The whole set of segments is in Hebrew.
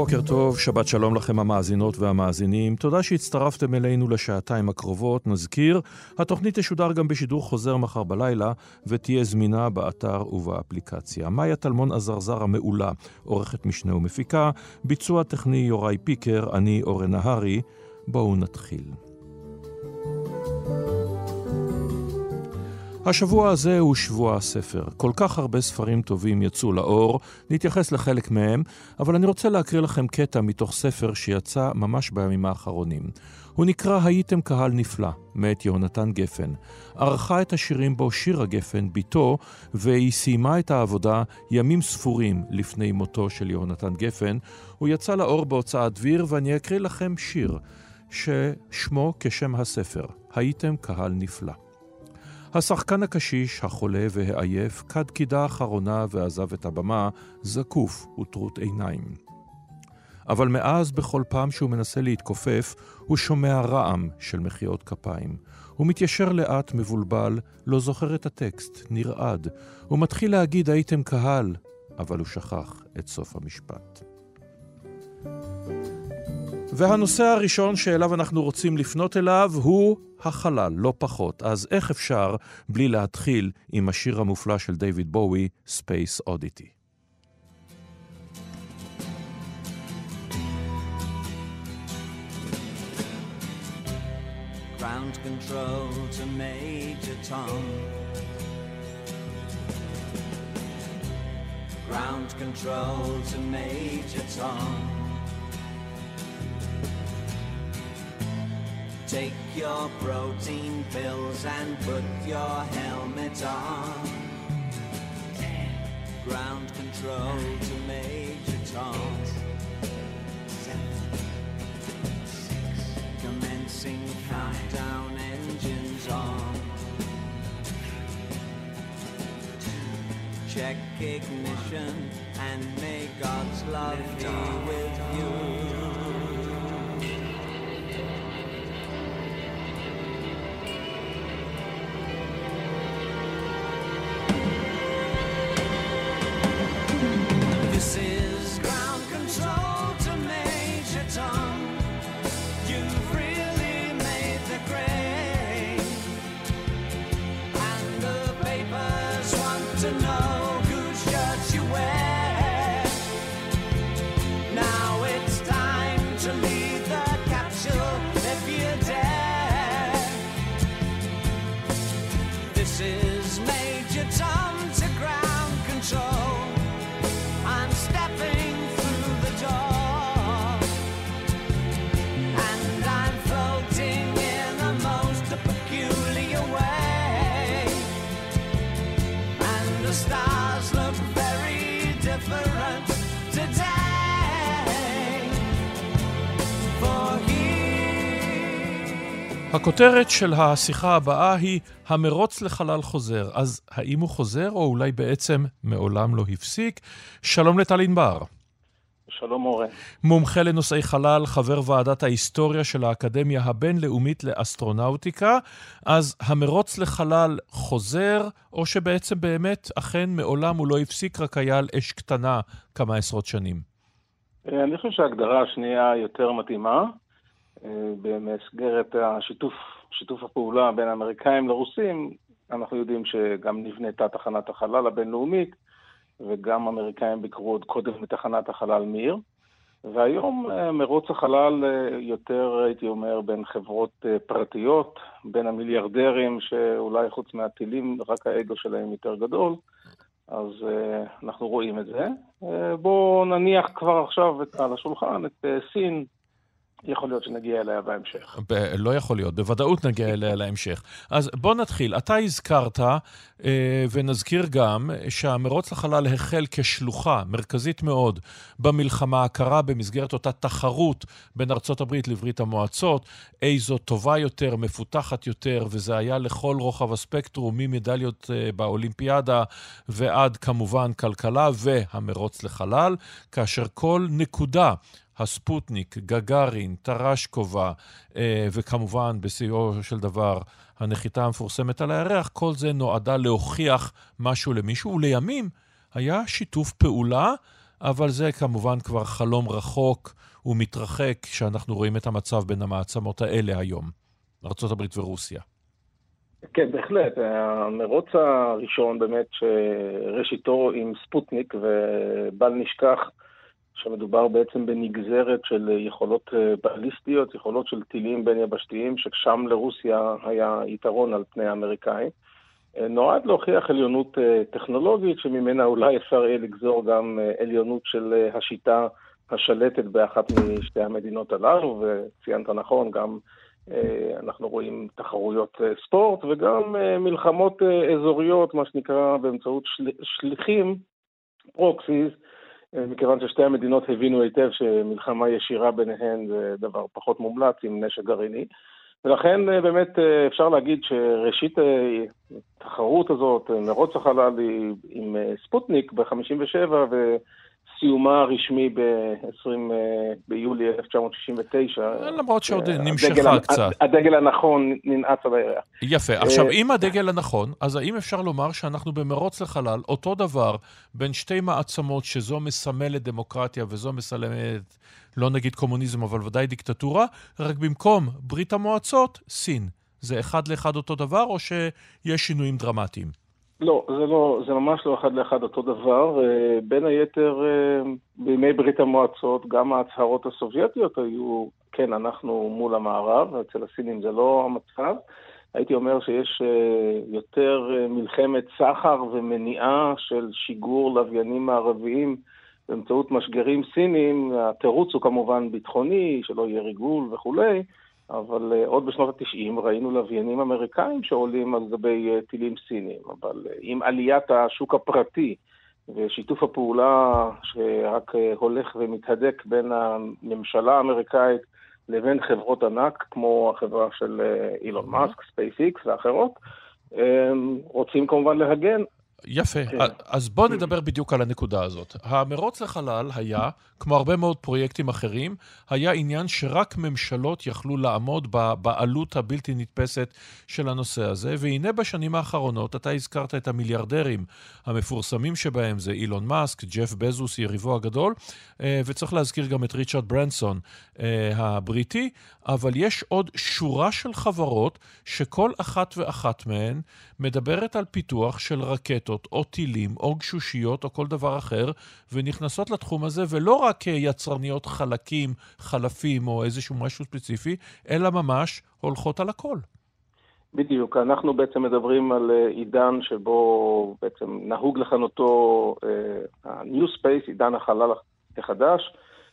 בוקר טוב, שבת שלום לכם המאזינות והמאזינים. תודה שהצטרפתם אלינו לשעתיים הקרובות. נזכיר, התוכנית תשודר גם בשידור חוזר מחר בלילה, ותהיה זמינה באתר ובאפליקציה. מאיה טלמון עזרזר המעולה, עורכת משנה ומפיקה, ביצוע טכני יוראי פיקר, אני אורן נהרי. בואו נתחיל. השבוע הזה הוא שבוע הספר. כל כך הרבה ספרים טובים יצאו לאור, נתייחס לחלק מהם, אבל אני רוצה להקריא לכם קטע מתוך ספר שיצא ממש בימים האחרונים. הוא נקרא "הייתם קהל נפלא", מאת יהונתן גפן. ערכה את השירים בו שירה גפן, בתו, והיא סיימה את העבודה ימים ספורים לפני מותו של יהונתן גפן. הוא יצא לאור בהוצאת דביר, ואני אקריא לכם שיר ששמו כשם הספר, "הייתם קהל נפלא". השחקן הקשיש, החולה והעייף, כד קידה אחרונה ועזב את הבמה, זקוף וטרוט עיניים. אבל מאז, בכל פעם שהוא מנסה להתכופף, הוא שומע רעם של מחיאות כפיים. הוא מתיישר לאט, מבולבל, לא זוכר את הטקסט, נרעד. הוא מתחיל להגיד הייתם קהל, אבל הוא שכח את סוף המשפט. והנושא הראשון שאליו אנחנו רוצים לפנות אליו הוא החלל, לא פחות. אז איך אפשר בלי להתחיל עם השיר המופלא של דיוויד בואי, Space Oddity? Ground control to Major Tom. Ground control to Major Tom. Take your protein pills and put your helmet on. Ground control to Major Tom. Commencing countdown engines on. Check ignition and may God's love be with you. הכותרת של השיחה הבאה היא המרוץ לחלל חוזר. אז האם הוא חוזר, או אולי בעצם מעולם לא הפסיק? שלום לטל ענבר. שלום אורן. מומחה לנושאי חלל, חבר ועדת ההיסטוריה של האקדמיה הבינלאומית לאסטרונאוטיקה. אז המרוץ לחלל חוזר, או שבעצם באמת, אכן מעולם הוא לא הפסיק, רק היה על אש קטנה כמה עשרות שנים? אני חושב שההגדרה השנייה יותר מתאימה. במסגרת השיתוף, שיתוף הפעולה בין האמריקאים לרוסים, אנחנו יודעים שגם נבנתה תחנת החלל הבינלאומית, וגם האמריקאים ביקרו עוד קודם בתחנת החלל מיר. והיום אה, מרוץ החלל אה, יותר, הייתי אומר, בין חברות אה, פרטיות, בין המיליארדרים, שאולי חוץ מהטילים, רק האגו שלהם יותר גדול, אז אנחנו רואים את זה. בואו נניח כבר עכשיו על השולחן את סין, יכול להיות שנגיע אליה בהמשך. ב- לא יכול להיות, בוודאות נגיע אליה להמשך. אז בוא נתחיל. אתה הזכרת, אה, ונזכיר גם, שהמרוץ לחלל החל כשלוחה מרכזית מאוד במלחמה הקרה במסגרת אותה תחרות בין ארצות הברית לברית המועצות, איזו טובה יותר, מפותחת יותר, וזה היה לכל רוחב הספקטרום, ממדליות אה, באולימפיאדה ועד כמובן כלכלה והמרוץ לחלל, כאשר כל נקודה הספוטניק, גגארין, טרשקובה, אה, וכמובן, בשיאו של דבר, הנחיתה המפורסמת על הירח, כל זה נועדה להוכיח משהו למישהו, ולימים היה שיתוף פעולה, אבל זה כמובן כבר חלום רחוק ומתרחק כשאנחנו רואים את המצב בין המעצמות האלה היום, ארה"ב ורוסיה. כן, בהחלט. המרוץ הראשון באמת, שראשיתו עם ספוטניק, ובל נשכח שמדובר בעצם בנגזרת של יכולות בליסטיות, יכולות של טילים בין יבשתיים, ששם לרוסיה היה יתרון על פני האמריקאים. נועד להוכיח עליונות טכנולוגית, שממנה אולי אפשר יהיה לגזור גם עליונות של השיטה השלטת באחת משתי המדינות הללו, וציינת נכון, גם אה, אנחנו רואים תחרויות אה, ספורט וגם אה, מלחמות אזוריות, מה שנקרא, באמצעות של... שליחים, proxies, מכיוון ששתי המדינות הבינו היטב שמלחמה ישירה ביניהן זה דבר פחות מומלץ עם נשק גרעיני. ולכן באמת אפשר להגיד שראשית התחרות הזאת, מרוץ החלל עם ספוטניק ב-57' סיומה הרשמי ב-20 אה, ביולי 1969. למרות שעוד אה, נמשכה קצת. הדגל הנכון ננעץ על הירח. יפה. עכשיו, אה, אם הדגל הנכון, אז האם אפשר לומר שאנחנו במרוץ לחלל, אותו דבר בין שתי מעצמות שזו מסמלת דמוקרטיה וזו מסמלת, לא נגיד קומוניזם, אבל ודאי דיקטטורה, רק במקום ברית המועצות, סין. זה אחד לאחד אותו דבר, או שיש שינויים דרמטיים? לא, זה לא, זה ממש לא אחד לאחד אותו דבר. אה, בין היתר, אה, בימי ברית המועצות, גם ההצהרות הסובייטיות היו, כן, אנחנו מול המערב, אצל הסינים זה לא המצב. הייתי אומר שיש אה, יותר מלחמת סחר ומניעה של שיגור לוויינים מערביים באמצעות משגרים סינים. התירוץ הוא כמובן ביטחוני, שלא יהיה ריגול וכולי. אבל אה, עוד בשנות ה-90 ראינו לוויינים אמריקאים שעולים על גבי אה, טילים סינים, אבל אה, עם עליית השוק הפרטי ושיתוף הפעולה שרק אה, הולך ומתהדק בין הממשלה האמריקאית לבין חברות ענק, כמו החברה של אילון מאסק, ספייס ואחרות, רוצים כמובן להגן יפה. כן. אז בואו נדבר בדיוק על הנקודה הזאת. המרוץ לחלל היה, כמו הרבה מאוד פרויקטים אחרים, היה עניין שרק ממשלות יכלו לעמוד בעלות הבלתי נתפסת של הנושא הזה, והנה בשנים האחרונות, אתה הזכרת את המיליארדרים המפורסמים שבהם, זה אילון מאסק, ג'ף בזוס, יריבו הגדול, אה, וצריך להזכיר גם את ריצ'רד ברנסון אה, הבריטי, אבל יש עוד שורה של חברות שכל אחת ואחת מהן מדברת על פיתוח של רקטות או טילים או גשושיות או כל דבר אחר, ונכנסות לתחום הזה, ולא רק כיצרניות חלקים, חלפים או איזשהו משהו ספציפי, אלא ממש הולכות על הכל. בדיוק, אנחנו בעצם מדברים על אה, עידן שבו בעצם נהוג לכנותו ה-New uh, Space, עידן החלל החדש,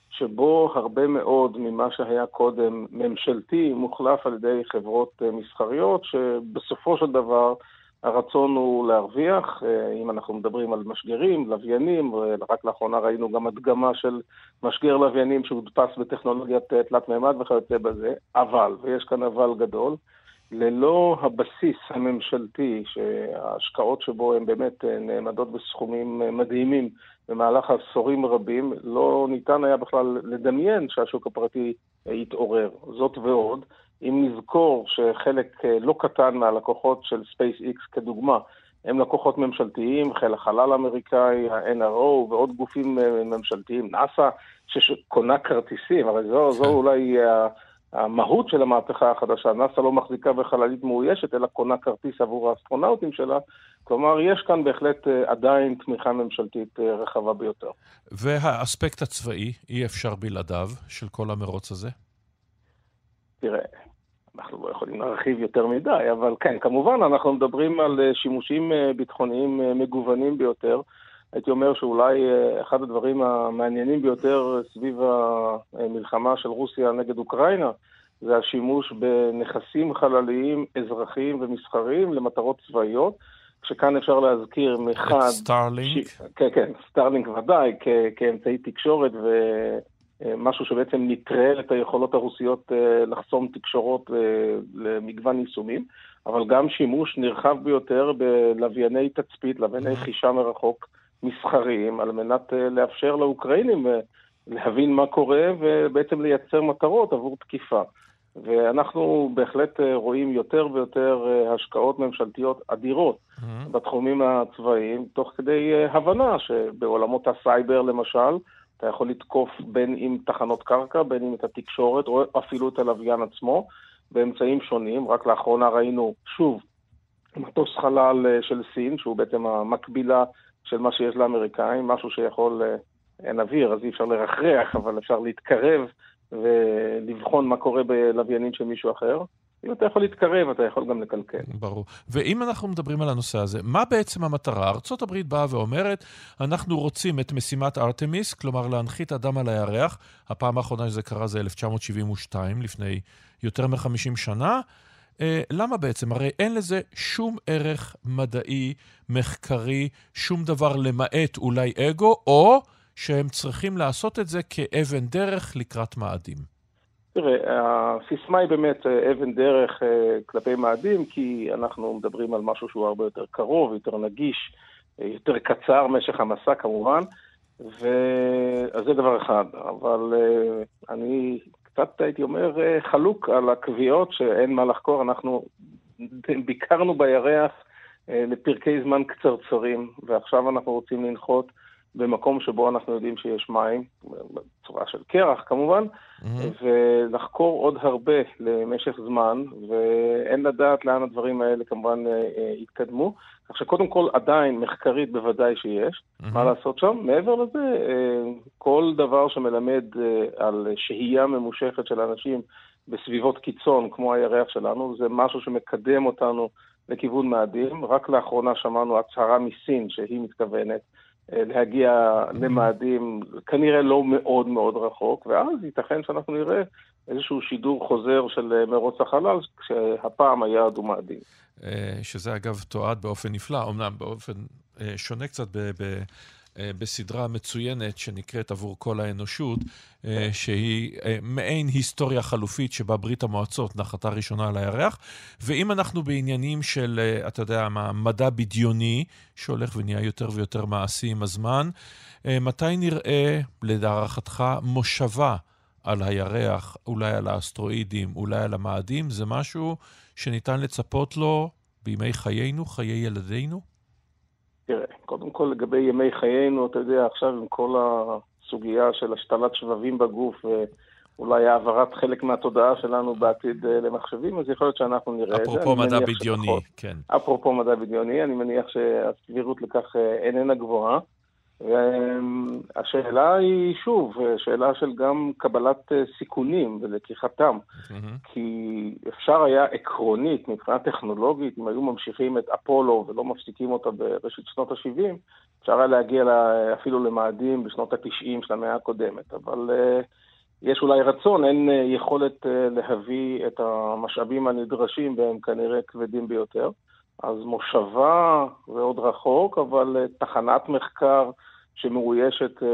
שבו הרבה מאוד ממה שהיה קודם ממשלתי מוחלף על ידי חברות מסחריות, שבסופו של דבר הרצון הוא להרוויח, אה, אם אנחנו מדברים על משגרים, לוויינים, רק לאחרונה ראינו גם הדגמה של משגר לוויינים שהודפס בטכנולוגיית אה, תלת מימד וכיוצא בזה, אבל, ויש כאן אבל גדול, ללא הבסיס הממשלתי, שההשקעות שבו הן באמת אה, נעמדות בסכומים מדהימים במהלך עשורים רבים, לא ניתן היה בכלל לדמיין שהשוק הפרטי יתעורר. זאת ועוד, אם נזכור שחלק אה, לא קטן מהלקוחות של SpaceX כדוגמה, הם לקוחות ממשלתיים, חיל החלל האמריקאי, ה-NRO ועוד גופים אה, ממשלתיים, נאס"א, שקונה כרטיסים, הרי זו, זו כן. אולי המהות של המהפכה החדשה. נאס"א לא מחזיקה בחללית מאוישת, אלא קונה כרטיס עבור האסטרונאוטים שלה. כלומר, יש כאן בהחלט אה, עדיין תמיכה ממשלתית רחבה ביותר. והאספקט הצבאי, אי אפשר בלעדיו, של כל המרוץ הזה? תראה, אנחנו לא יכולים להרחיב יותר מדי, אבל כן, כמובן אנחנו מדברים על אה, שימושים אה, ביטחוניים אה, מגוונים ביותר. הייתי אומר שאולי אחד הדברים המעניינים ביותר סביב המלחמה של רוסיה נגד אוקראינה זה השימוש בנכסים חלליים אזרחיים ומסחריים למטרות צבאיות, כשכאן אפשר להזכיר מחד... את סטארלינק? ש... כן, כן, סטארלינק ודאי, כ- כאמצעי תקשורת ו... אה, משהו שבעצם נטרל את היכולות הרוסיות אה, לחסום תקשורות אה, למגוון יישומים, אבל גם שימוש נרחב ביותר בלווייני תצפית, לווייני חישה מרחוק מסחריים, על מנת לאפשר לאוקראינים להבין מה קורה ובעצם לייצר מטרות עבור תקיפה. ואנחנו בהחלט רואים יותר ויותר השקעות ממשלתיות אדירות mm-hmm. בתחומים הצבאיים, תוך כדי הבנה שבעולמות הסייבר למשל, אתה יכול לתקוף בין אם תחנות קרקע, בין אם את התקשורת, או אפילו את הלוויין עצמו, באמצעים שונים. רק לאחרונה ראינו, שוב, מטוס חלל אה, של סין, שהוא בעצם המקבילה של מה שיש לאמריקאים, משהו שיכול, אה, אין אוויר, אז אי אפשר לרחרח, אבל אפשר להתקרב ולבחון מה קורה בלוויינים של מישהו אחר. אם אתה יכול להתקרב, אתה יכול גם לקלקל. ברור. ואם אנחנו מדברים על הנושא הזה, מה בעצם המטרה? ארה"ב באה ואומרת, אנחנו רוצים את משימת ארתמיס, כלומר להנחית אדם על הירח. הפעם האחרונה שזה קרה זה 1972, לפני יותר מ-50 שנה. אה, למה בעצם? הרי אין לזה שום ערך מדעי, מחקרי, שום דבר למעט אולי אגו, או שהם צריכים לעשות את זה כאבן דרך לקראת מאדים. תראה, הסיסמה היא באמת אה, אבן דרך אה, כלפי מאדים, כי אנחנו מדברים על משהו שהוא הרבה יותר קרוב, יותר נגיש, אה, יותר קצר משך המסע כמובן, ו... אז זה דבר אחד. אבל אני קצת הייתי אומר חלוק על הקביעות שאין מה לחקור. אנחנו ביקרנו בירח לפרקי זמן קצרצרים, ועכשיו אנחנו רוצים לנחות במקום שבו אנחנו יודעים שיש מים, בצורה של קרח כמובן, mm-hmm. ולחקור עוד הרבה למשך זמן, ואין לדעת לאן הדברים האלה כמובן אה, אה, יתקדמו. כך שקודם כל עדיין מחקרית בוודאי שיש, mm-hmm. מה לעשות שם. מעבר לזה, אה, כל דבר שמלמד על שהייה ממושכת של אנשים בסביבות קיצון, כמו הירח שלנו, זה משהו שמקדם אותנו לכיוון מאדים. רק לאחרונה שמענו הצהרה מסין שהיא מתכוונת להגיע למאדים כנראה לא מאוד מאוד רחוק, ואז ייתכן שאנחנו נראה איזשהו שידור חוזר של אה, מרוץ החלל, כשהפעם היעד הוא מאדים. אה, שזה אגב תועד באופן נפלא, אמנם באופן שונה קצת אה, בסדרה מצוינת שנקראת עבור כל האנושות, אה, שהיא אה, מעין היסטוריה חלופית שבה ברית המועצות נחתה ראשונה על הירח. ואם אנחנו בעניינים של, אתה יודע, מדע בדיוני, שהולך ונהיה יותר ויותר מעשי עם הזמן, מתי נראה, לדערכתך, מושבה על הירח, אולי על האסטרואידים, אולי על המאדים? זה משהו שניתן לצפות לו בימי חיינו, חיי ילדינו? תראה, קודם כל לגבי ימי חיינו, אתה יודע, עכשיו עם כל הסוגיה של השתלת שבבים בגוף ואולי העברת חלק מהתודעה שלנו בעתיד אה, למחשבים, אז יכול להיות שאנחנו נראה את זה. אפרופו מדע בדיוני, שפחות. כן. אפרופו מדע בדיוני, אני מניח שהסבירות לכך אה, איננה גבוהה. והשאלה היא, שוב, שאלה של גם קבלת אה, סיכונים ולקיחתם. Mm-hmm. כי אפשר היה עקרונית, מבחינה טכנולוגית, אם היו ממשיכים את אפולו ולא מפסיקים אותה בראשית שנות ה-70, אפשר היה להגיע לה, אפילו למאדים בשנות ה-90 של המאה הקודמת. אבל uh, יש אולי רצון, אין uh, יכולת להביא את המשאבים הנדרשים, והם כנראה כבדים ביותר. אז מושבה זה עוד רחוק, אבל uh, תחנת מחקר שמאוישת uh,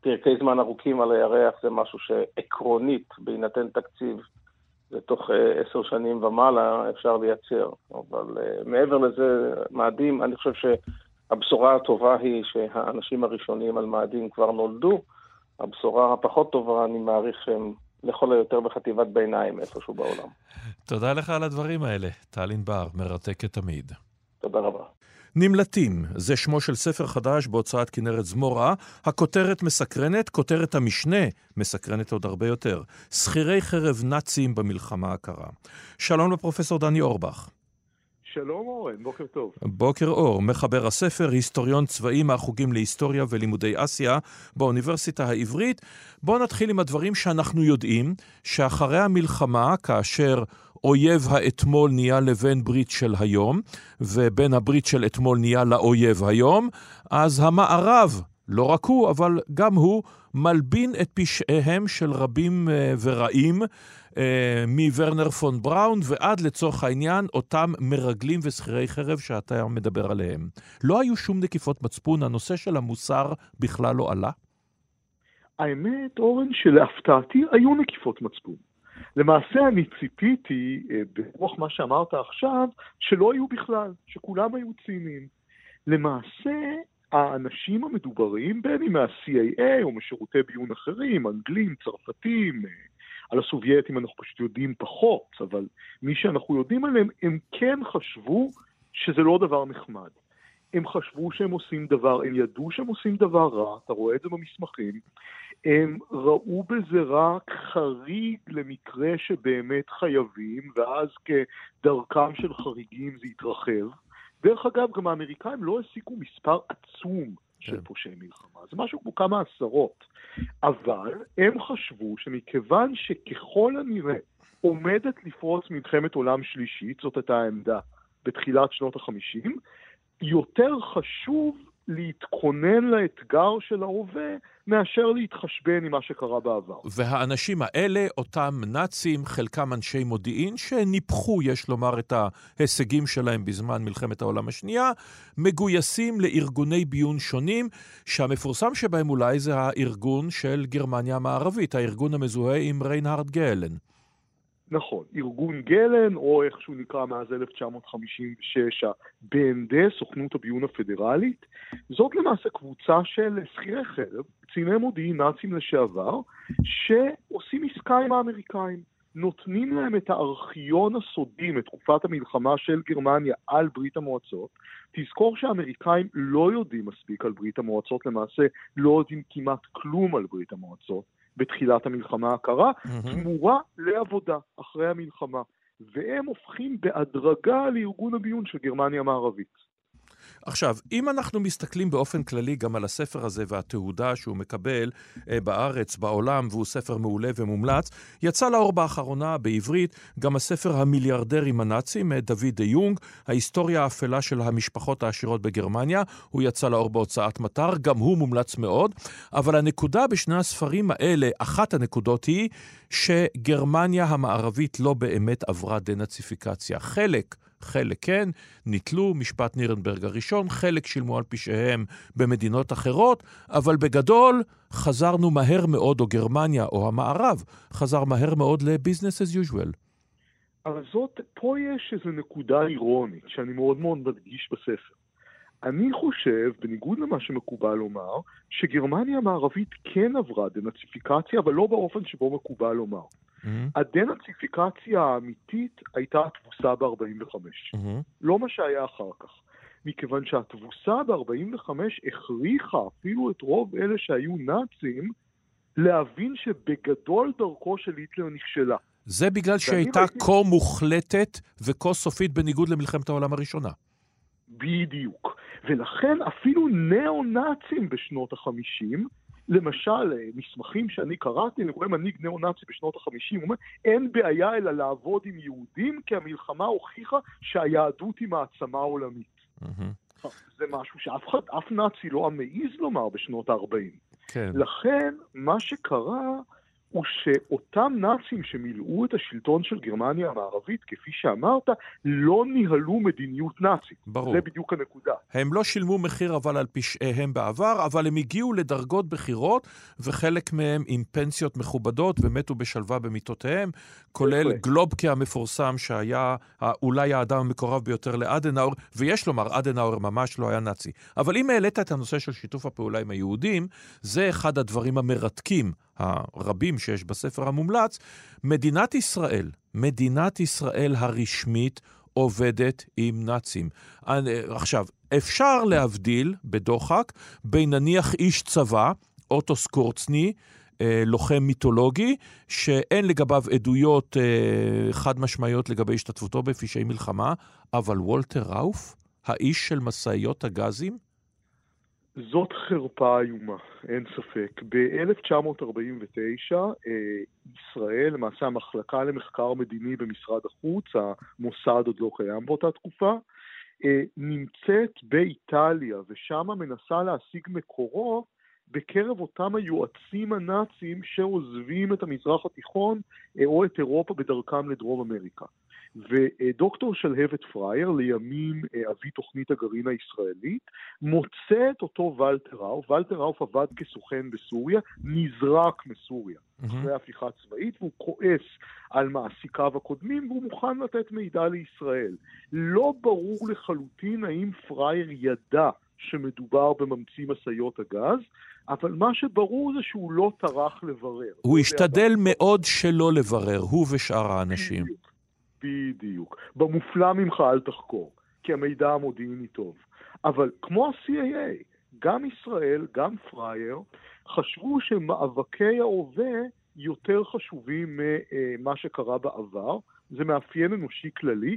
פרקי זמן ארוכים על הירח זה משהו שעקרונית, בהינתן תקציב, לתוך uh, עשר שנים ומעלה אפשר לייצר. אבל מעבר לזה, מאדים, אני חושב שהבשורה הטובה היא שהאנשים הראשונים על מאדים כבר נולדו. הבשורה הפחות טובה, אני מעריך שהם לכל היותר בחטיבת ביניים איפשהו בעולם. תודה לך על הדברים האלה, טל ענבר, מרתקת תמיד. תודה רבה. נמלטים, זה שמו של ספר חדש בהוצאת כנרת זמורה. הכותרת מסקרנת, כותרת המשנה מסקרנת עוד הרבה יותר. שכירי חרב נאצים במלחמה הקרה. שלום לפרופסור דני אורבך. שלום אורן, בוקר טוב. בוקר אור, מחבר הספר, היסטוריון צבאי מהחוגים להיסטוריה ולימודי אסיה באוניברסיטה העברית. בואו נתחיל עם הדברים שאנחנו יודעים, שאחרי המלחמה, כאשר אויב האתמול נהיה לבן ברית של היום, ובן הברית של אתמול נהיה לאויב היום, אז המערב, לא רק הוא, אבל גם הוא, מלבין את פשעיהם של רבים uh, ורעים, uh, מוורנר פון בראון ועד לצורך העניין אותם מרגלים ושכירי חרב שאתה מדבר עליהם. לא היו שום נקיפות מצפון, הנושא של המוסר בכלל לא עלה? האמת, אורן, שלהפתעתי היו נקיפות מצפון. למעשה אני ציפיתי, אה, ברוח מה שאמרת עכשיו, שלא היו בכלל, שכולם היו ציניים. למעשה, האנשים המדוברים, בין אם מה-CIA או משירותי ביון אחרים, אנגלים, צרפתים, על הסובייטים אנחנו פשוט יודעים פחות, אבל מי שאנחנו יודעים עליהם, הם כן חשבו שזה לא דבר נחמד. הם חשבו שהם עושים דבר, הם ידעו שהם עושים דבר רע, אתה רואה את זה במסמכים, הם ראו בזה רק חריג למקרה שבאמת חייבים, ואז כדרכם של חריגים זה התרחב. דרך אגב, גם האמריקאים לא הסיקו מספר עצום של כן. פושעי מלחמה, זה משהו כמו כמה עשרות. אבל הם חשבו שמכיוון שככל הנראה עומדת לפרוץ מלחמת עולם שלישית, זאת הייתה העמדה בתחילת שנות החמישים, יותר חשוב להתכונן לאתגר של ההווה מאשר להתחשבן עם מה שקרה בעבר. והאנשים האלה, אותם נאצים, חלקם אנשי מודיעין, שניפחו, יש לומר, את ההישגים שלהם בזמן מלחמת העולם השנייה, מגויסים לארגוני ביון שונים, שהמפורסם שבהם אולי זה הארגון של גרמניה המערבית, הארגון המזוהה עם ריינהרד גאלן. נכון, ארגון גלן, או איך שהוא נקרא מאז 1956, ה-BND, סוכנות הביון הפדרלית, זאת למעשה קבוצה של שכירי חרב, קציני מודיעין נאצים לשעבר, שעושים עסקה עם האמריקאים. נותנים להם את הארכיון הסודי מתקופת המלחמה של גרמניה על ברית המועצות. תזכור שהאמריקאים לא יודעים מספיק על ברית המועצות, למעשה לא יודעים כמעט כלום על ברית המועצות. בתחילת המלחמה הקרה. תמורה לעבודה אחרי המלחמה. והם הופכים בהדרגה לארגון הביון של גרמניה המערבית. עכשיו, אם אנחנו מסתכלים באופן כללי גם על הספר הזה והתהודה שהוא מקבל אה, בארץ, בעולם, והוא ספר מעולה ומומלץ, יצא לאור באחרונה בעברית גם הספר המיליארדרים הנאצים, מאת דוד דה יונג, ההיסטוריה האפלה של המשפחות העשירות בגרמניה. הוא יצא לאור בהוצאת מטר, גם הוא מומלץ מאוד. אבל הנקודה בשני הספרים האלה, אחת הנקודות היא שגרמניה המערבית לא באמת עברה דנאציפיקציה. חלק חלק כן, ניטלו משפט נירנברג הראשון, חלק שילמו על פשעיהם במדינות אחרות, אבל בגדול חזרנו מהר מאוד, או גרמניה או המערב, חזר מהר מאוד ל-business as usual. אבל זאת, פה יש איזו נקודה אירונית שאני מאוד מאוד מדגיש בספר. אני חושב, בניגוד למה שמקובל לומר, שגרמניה המערבית כן עברה דנאציפיקציה, אבל לא באופן שבו מקובל לומר. Mm-hmm. הדנאציפיקציה האמיתית הייתה התבוסה ב-45. Mm-hmm. לא מה שהיה אחר כך. מכיוון שהתבוסה ב-45 הכריחה אפילו את רוב אלה שהיו נאצים להבין שבגדול דרכו של היטלר נכשלה. זה בגלל שהייתה הייתי... כה מוחלטת וכה סופית בניגוד למלחמת העולם הראשונה. בדיוק. ולכן אפילו ניאו-נאצים בשנות החמישים למשל, אה, מסמכים שאני קראתי, אני רואה מנהיג ניאו-נאצי בשנות ה-50, הוא אומר, אין בעיה אלא לעבוד עם יהודים, כי המלחמה הוכיחה שהיהדות היא מעצמה עולמית. Mm-hmm. זה משהו שאף אחד, אף נאצי לא המעז לומר בשנות ה-40. כן. לכן, מה שקרה הוא שאותם נאצים שמילאו את השלטון של גרמניה המערבית, כפי שאמרת, לא ניהלו מדיניות נאצית. ברור. זה בדיוק הנקודה. הם לא שילמו מחיר אבל על פשעיהם בעבר, אבל הם הגיעו לדרגות בכירות, וחלק מהם עם פנסיות מכובדות ומתו בשלווה במיטותיהם, כולל גלובקה המפורסם שהיה אולי האדם המקורב ביותר לאדנאור, ויש לומר, אדנאור ממש לא היה נאצי. אבל אם העלית את הנושא של שיתוף הפעולה עם היהודים, זה אחד הדברים המרתקים. הרבים שיש בספר המומלץ, מדינת ישראל, מדינת ישראל הרשמית, עובדת עם נאצים. עכשיו, אפשר להבדיל בדוחק בין נניח איש צבא, אוטו סקורצני, אה, לוחם מיתולוגי, שאין לגביו עדויות אה, חד משמעיות לגבי השתתפותו בפשעי מלחמה, אבל וולטר ראוף, האיש של משאיות הגזים, זאת חרפה איומה, אין ספק. ב-1949 אה, ישראל, למעשה המחלקה למחקר מדיני במשרד החוץ, המוסד עוד לא קיים באותה תקופה, אה, נמצאת באיטליה, ושם מנסה להשיג מקורות בקרב אותם היועצים הנאצים שעוזבים את המזרח התיכון אה, או את אירופה בדרכם לדרום אמריקה. ודוקטור שלהבת פרייר, לימים אה, אבי תוכנית הגרעין הישראלית, מוצא את אותו ולטר ראוף, ולטר ראוף עבד כסוכן בסוריה, נזרק מסוריה mm-hmm. אחרי הפיכה צבאית, והוא כועס על מעסיקיו הקודמים, והוא מוכן לתת מידע לישראל. לא ברור לחלוטין האם פרייר ידע שמדובר בממציא משאיות הגז, אבל מה שברור זה שהוא לא טרח לברר. הוא השתדל מאוד שלא לברר, הוא ושאר האנשים. בדיוק, בדיוק. במופלא ממך אל תחקור, כי המידע המודיעיני טוב. אבל כמו ה-CAA, גם ישראל, גם פרייר, חשבו שמאבקי ההווה יותר חשובים ממה שקרה בעבר. זה מאפיין אנושי כללי.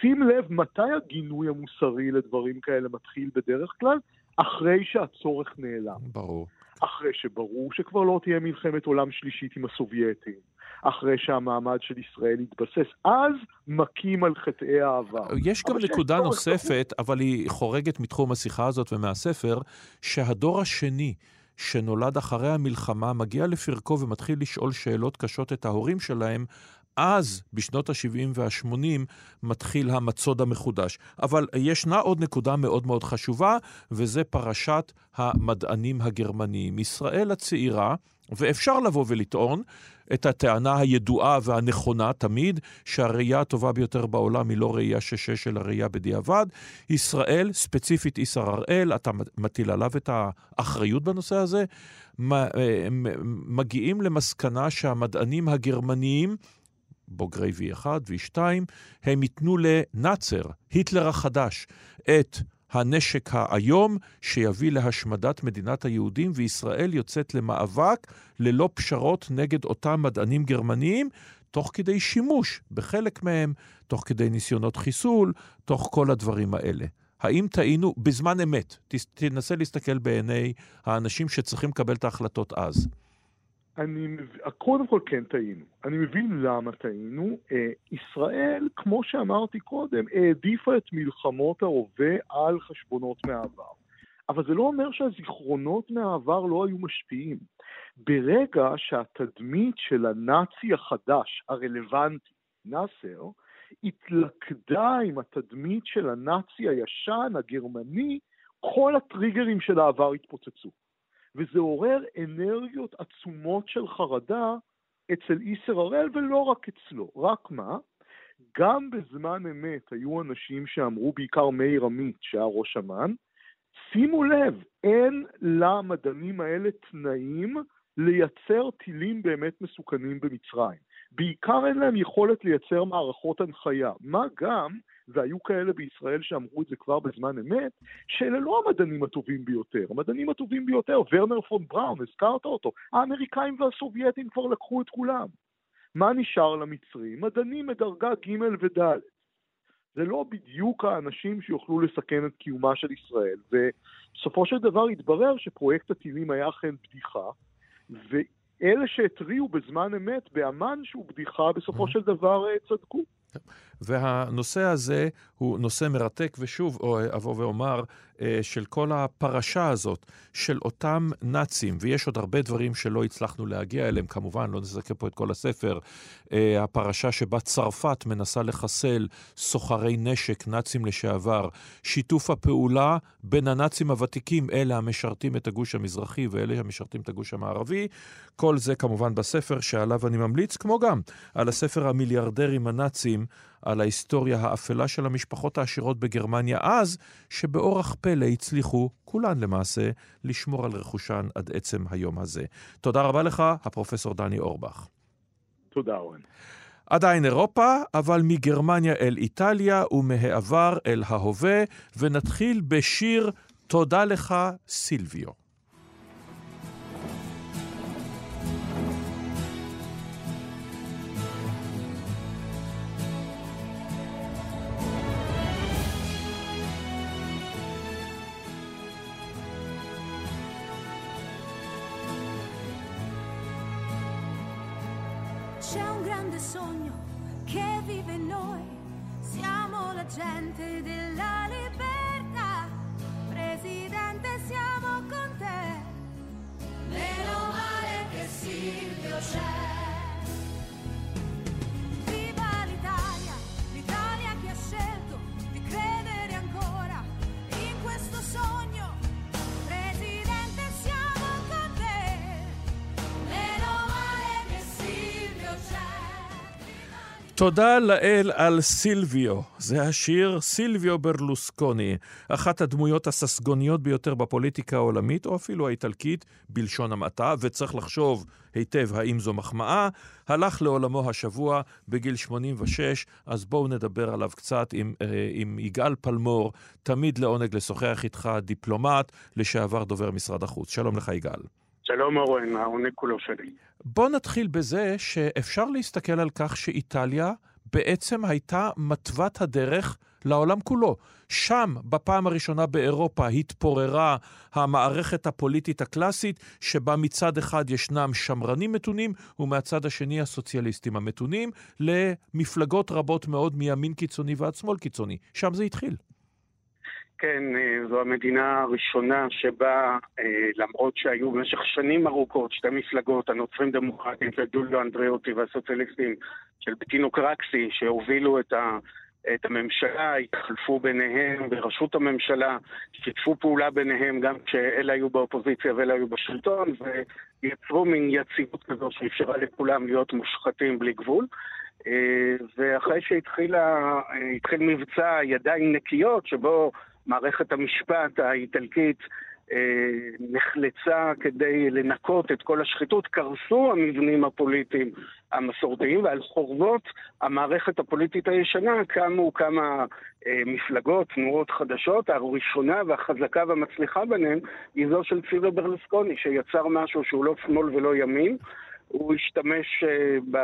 שים לב מתי הגינוי המוסרי לדברים כאלה מתחיל בדרך כלל? אחרי שהצורך נעלם. ברור. אחרי שברור שכבר לא תהיה מלחמת עולם שלישית עם הסובייטים. אחרי שהמעמד של ישראל יתבסס, אז מכים על חטאי העבר. יש גם נקודה נוספת, אבל היא חורגת מתחום השיחה הזאת ומהספר, שהדור השני שנולד אחרי המלחמה מגיע לפרקו ומתחיל לשאול שאלות קשות את ההורים שלהם, אז, בשנות ה-70 וה-80, מתחיל המצוד המחודש. אבל ישנה עוד נקודה מאוד מאוד חשובה, וזה פרשת המדענים הגרמניים. ישראל הצעירה, ואפשר לבוא ולטעון את הטענה הידועה והנכונה תמיד, שהראייה הטובה ביותר בעולם היא לא ראייה שש אלא ראייה בדיעבד. ישראל, ספציפית איסר הראל, אתה מטיל עליו את האחריות בנושא הזה, אה, מגיעים למסקנה שהמדענים הגרמניים בוגרי V1, V2, הם ייתנו לנאצר, היטלר החדש, את הנשק האיום שיביא להשמדת מדינת היהודים, וישראל יוצאת למאבק ללא פשרות נגד אותם מדענים גרמניים, תוך כדי שימוש בחלק מהם, תוך כדי ניסיונות חיסול, תוך כל הדברים האלה. האם טעינו בזמן אמת? תנסה להסתכל בעיני האנשים שצריכים לקבל את ההחלטות אז. אני מבין, קודם כל כן טעינו. אני מבין למה טעינו. אה, ישראל, כמו שאמרתי קודם, העדיפה את מלחמות ההווה על חשבונות מהעבר. אבל זה לא אומר שהזיכרונות מהעבר לא היו משפיעים. ברגע שהתדמית של הנאצי החדש, הרלוונטי, נאסר, התלכדה עם התדמית של הנאצי הישן, הגרמני, כל הטריגרים של העבר התפוצצו. וזה עורר אנרגיות עצומות של חרדה אצל איסר הראל, ולא רק אצלו. רק מה? גם בזמן אמת היו אנשים שאמרו, בעיקר מאיר עמית, שהיה ראש אמ"ן, שימו לב, אין למדענים האלה תנאים לייצר טילים באמת מסוכנים במצרים. בעיקר אין להם יכולת לייצר מערכות הנחיה. מה גם והיו כאלה בישראל שאמרו את זה כבר בזמן אמת, שאלה לא המדענים הטובים ביותר. המדענים הטובים ביותר, ורנר פון בראון, הזכרת אותו, האמריקאים והסובייטים כבר לקחו את כולם. מה נשאר למצרים? מדענים מדרגה ג' וד'. זה לא בדיוק האנשים שיוכלו לסכן את קיומה של ישראל, ובסופו של דבר התברר שפרויקט הטילים היה אכן בדיחה, ואלה שהתריעו בזמן אמת באמ"ן שהוא בדיחה, בסופו של דבר אה, צדקו. והנושא הזה הוא נושא מרתק, ושוב אבוא ואומר, אה, של כל הפרשה הזאת, של אותם נאצים, ויש עוד הרבה דברים שלא הצלחנו להגיע אליהם, כמובן, לא נזכה פה את כל הספר, אה, הפרשה שבה צרפת מנסה לחסל סוחרי נשק, נאצים לשעבר, שיתוף הפעולה בין הנאצים הוותיקים, אלה המשרתים את הגוש המזרחי ואלה המשרתים את הגוש המערבי, כל זה כמובן בספר שעליו אני ממליץ, כמו גם על הספר המיליארדרים הנאצים, על ההיסטוריה האפלה של המשפחות העשירות בגרמניה אז, שבאורח פלא הצליחו, כולן למעשה, לשמור על רכושן עד עצם היום הזה. תודה רבה לך, הפרופסור דני אורבך. תודה, אורן. עדיין אירופה, אבל מגרמניה אל איטליה ומהעבר אל ההווה, ונתחיל בשיר "תודה לך, סילביו". sogno che vive in noi. Siamo la gente della libertà, Presidente. תודה לאל על סילביו. זה השיר סילביו ברלוסקוני, אחת הדמויות הססגוניות ביותר בפוליטיקה העולמית, או אפילו האיטלקית, בלשון המעטה, וצריך לחשוב היטב האם זו מחמאה. הלך לעולמו השבוע בגיל 86, אז בואו נדבר עליו קצת עם, אה, עם יגאל פלמור, תמיד לעונג לשוחח איתך, דיפלומט, לשעבר דובר משרד החוץ. שלום לך יגאל. שלום אורן, העונג כולו שלי. בוא נתחיל בזה שאפשר להסתכל על כך שאיטליה בעצם הייתה מתוות הדרך לעולם כולו. שם, בפעם הראשונה באירופה, התפוררה המערכת הפוליטית הקלאסית, שבה מצד אחד ישנם שמרנים מתונים, ומהצד השני הסוציאליסטים המתונים, למפלגות רבות מאוד מימין קיצוני ועד שמאל קיצוני. שם זה התחיל. כן, אה, זו המדינה הראשונה שבה, אה, למרות שהיו במשך שנים ארוכות שתי מפלגות, הנוצרים דמוקרטים של דוליו אנדריאוטי והסוציאליסטים של בטינו קרקסי, שהובילו את, ה, את הממשלה, התחלפו ביניהם בראשות הממשלה, שיתפו פעולה ביניהם גם כשאלה היו באופוזיציה ואלה היו בשלטון, ויצרו מין יציבות כזו שאפשרה לכולם להיות מושחתים בלי גבול. אה, ואחרי שהתחיל מבצע ידיים נקיות, שבו מערכת המשפט האיטלקית אה, נחלצה כדי לנקות את כל השחיתות, קרסו המבנים הפוליטיים המסורתיים, ועל חורבות המערכת הפוליטית הישנה קמו כמה אה, מפלגות, תנועות חדשות. הראשונה והחזקה והמצליחה ביניהן היא זו של ציווה ברלוסקוני, שיצר משהו שהוא לא שמאל ולא ימין. הוא השתמש uh,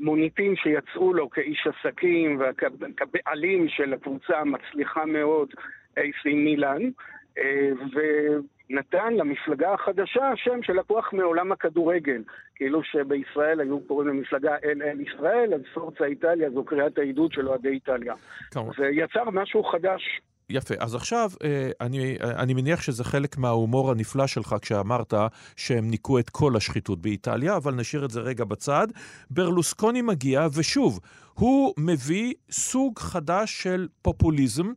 במוניטין שיצאו לו כאיש עסקים וכבעלים של הקבוצה המצליחה מאוד AC מילאן, אה, ונתן למפלגה החדשה שם שלקוח מעולם הכדורגל. כאילו שבישראל היו קוראים למפלגה אל ישראל, אז פורצה איטליה זו קריאת העידוד של אוהדי איטליה. זה יצר משהו חדש יפה. אז עכשיו, אה, אני, אני מניח שזה חלק מההומור הנפלא שלך כשאמרת שהם ניקו את כל השחיתות באיטליה, אבל נשאיר את זה רגע בצד. ברלוסקוני מגיע, ושוב, הוא מביא סוג חדש של פופוליזם.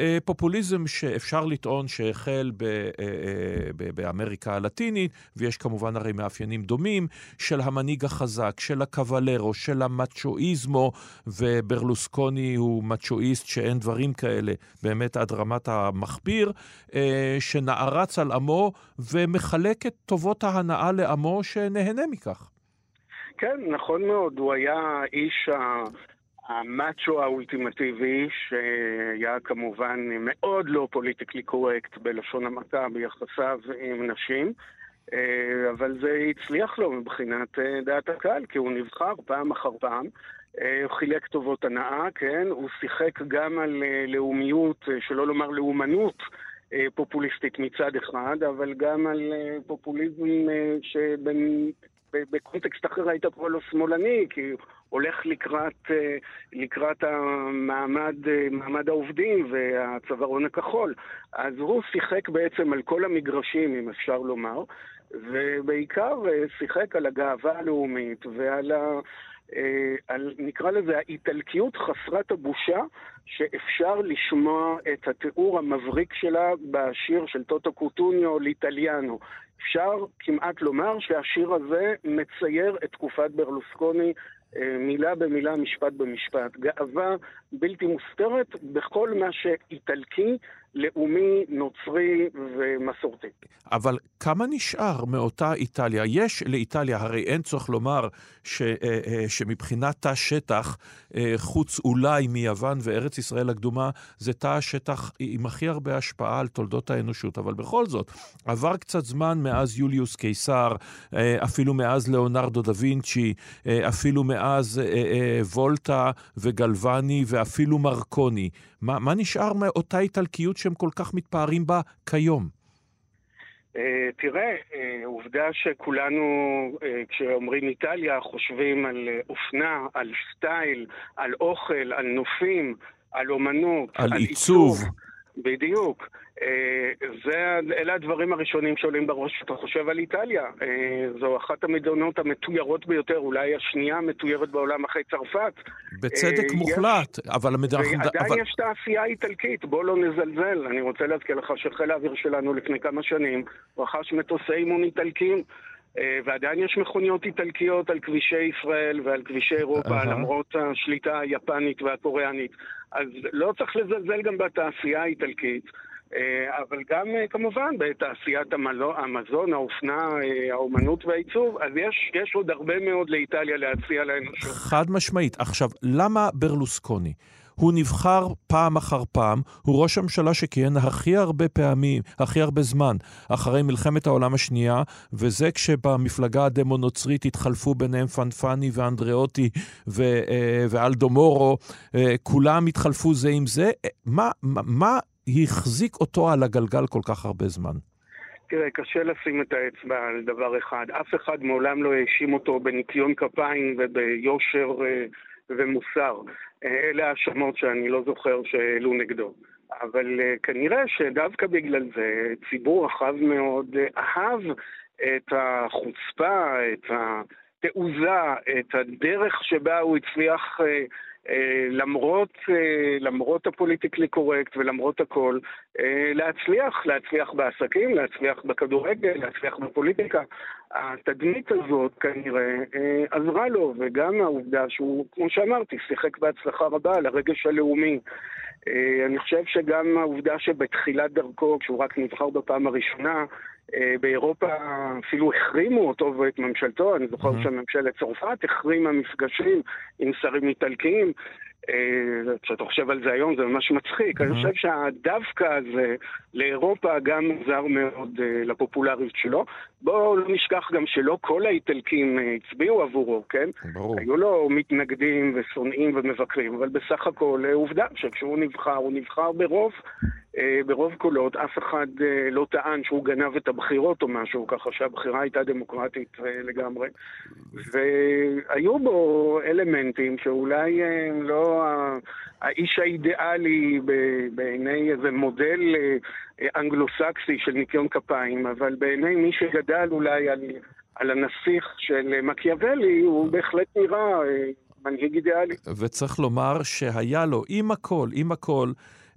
אה, פופוליזם שאפשר לטעון שהחל ב, אה, אה, באמריקה הלטינית, ויש כמובן הרי מאפיינים דומים, של המנהיג החזק, של הקוולרו, של המצ'ואיזמו, וברלוסקוני הוא מצ'ואיסט שאין דברים כאלה, באמת עד רמת המכביר, שנערץ על עמו ומחלק את טובות ההנאה לעמו שנהנה מכך. כן, נכון מאוד. הוא היה איש המאצ'ו האולטימטיבי, שהיה כמובן מאוד לא פוליטיקלי קורקט בלשון המעטה ביחסיו עם נשים, אה, אבל זה הצליח לו מבחינת אה, דעת הקהל, כי הוא נבחר פעם אחר פעם. אה, הוא חילק טובות הנאה, כן? הוא שיחק גם על לאומיות, שלא לומר לאומנות. פופוליסטית מצד אחד, אבל גם על פופוליזם שבקונטקסט אחר היית קורא לו שמאלני, כי הולך לקראת, אה, לקראת המעמד, אה, מעמד העובדים והצווארון הכחול. אז הוא שיחק בעצם על כל המגרשים, אם אפשר לומר, ובעיקר אה, שיחק על הגאווה הלאומית ועל ה... על, נקרא לזה, האיטלקיות חסרת הבושה שאפשר לשמוע את התיאור המבריק שלה בשיר של טוטו קוטוניו לאיטליאנו. אפשר כמעט לומר שהשיר הזה מצייר את תקופת ברלוסקוני מילה במילה, משפט במשפט. גאווה בלתי מוסתרת בכל מה שאיטלקי, לאומי, נוצרי ומסורתי. אבל כמה נשאר מאותה איטליה? יש לאיטליה, הרי אין צורך לומר ש, אה, אה, שמבחינת תא שטח, חוץ אולי מיוון וארץ ישראל הקדומה, זה תא השטח עם הכי הרבה השפעה על תולדות האנושות. אבל בכל זאת, עבר קצת זמן מאז יוליוס קיסר, אפילו מאז ליאונרדו דה וינצ'י, אפילו מאז וולטה וגלווני ואפילו מרקוני. מה, מה נשאר מאותה איטלקיות שהם כל כך מתפארים בה כיום? Uh, תראה, uh, עובדה שכולנו, uh, כשאומרים איטליה, חושבים על אופנה, על סטייל, על אוכל, על נופים, על אומנות, על, על עיצוב. עיצוב. בדיוק. אה, זה, אלה הדברים הראשונים שעולים בראש כשאתה חושב על איטליה. אה, זו אחת המדינות המתוירות ביותר, אולי השנייה המתוירת בעולם אחרי צרפת. בצדק אה, מוחלט, יש, אבל המדינה... ועדיין אבל... יש תעשייה איטלקית, בוא לא נזלזל. אני רוצה להזכיר לך שחיל האוויר שלנו לפני כמה שנים רכש מטוסי אימון איטלקיים. אה, ועדיין יש מכוניות איטלקיות על כבישי ישראל ועל כבישי אירופה, אהה. למרות השליטה היפנית והקוריאנית. אז לא צריך לזלזל גם בתעשייה האיטלקית. אה, אבל גם אה, כמובן בתעשיית המלו- המזון, האופנה, אה, האומנות והעיצוב, אז יש, יש עוד הרבה מאוד לאיטליה להציע לאנושות. חד משמעית. עכשיו, למה ברלוסקוני? הוא נבחר פעם אחר פעם, הוא ראש הממשלה שכיהן הכי הרבה פעמים, הכי הרבה זמן, אחרי מלחמת העולם השנייה, וזה כשבמפלגה הדמו-נוצרית התחלפו ביניהם פנפני ואנדריאוטי ו- אה, ואלדו מורו, אה, כולם התחלפו זה עם זה. מה, מה, מה החזיק אותו על הגלגל כל כך הרבה זמן? תראה, קשה לשים את האצבע על דבר אחד. אף אחד מעולם לא האשים אותו בניקיון כפיים וביושר אה, ומוסר. אלה האשמות שאני לא זוכר שהעלו נגדו. אבל אה, כנראה שדווקא בגלל זה ציבור רחב מאוד אה, אהב את החוצפה, את התעוזה, את הדרך שבה הוא הצליח אה, למרות, אה, למרות הפוליטיקלי קורקט ולמרות הכל, אה, להצליח, להצליח בעסקים, להצליח בכדורגל, להצליח בפוליטיקה. התדמית הזאת כנראה אה, עזרה לו, וגם העובדה שהוא, כמו שאמרתי, שיחק בהצלחה רבה על הרגש הלאומי. אה, אני חושב שגם העובדה שבתחילת דרכו, כשהוא רק נבחר בפעם הראשונה, אה, באירופה אפילו החרימו אותו ואת ממשלתו, אני זוכר Mhm. שממשלת צרפת החרימה מפגשים עם שרים איטלקיים. אה, כשאתה חושב על זה היום זה ממש מצחיק. אני Mhm. חושב שהדווקא הזה לאירופה גם עזר מאוד אה, לפופולריות שלו. בואו לא נשכח גם שלא כל האיטלקים אה, הצביעו עבורו, כן? ברור. היו לו מתנגדים ושונאים ומבקרים, אבל בסך הכל אה, עובדה שכשהוא נבחר, הוא נבחר ברוב, אה, ברוב קולות, אף אחד אה, לא טען שהוא גנב את הבחירות או משהו, ככה שהבחירה הייתה דמוקרטית אה, לגמרי. והיו בו אלמנטים שאולי אה, לא האיש האידיאלי בעיני איזה מודל אה, אה, אנגלו-סקסי של ניקיון כפיים, אבל בעיני מי שגדל אולי על, על הנסיך של אה, מקיאוולי, הוא בהחלט נראה אה, מנהיג אידיאלי. וצריך לומר שהיה לו, עם הכל, עם הכל,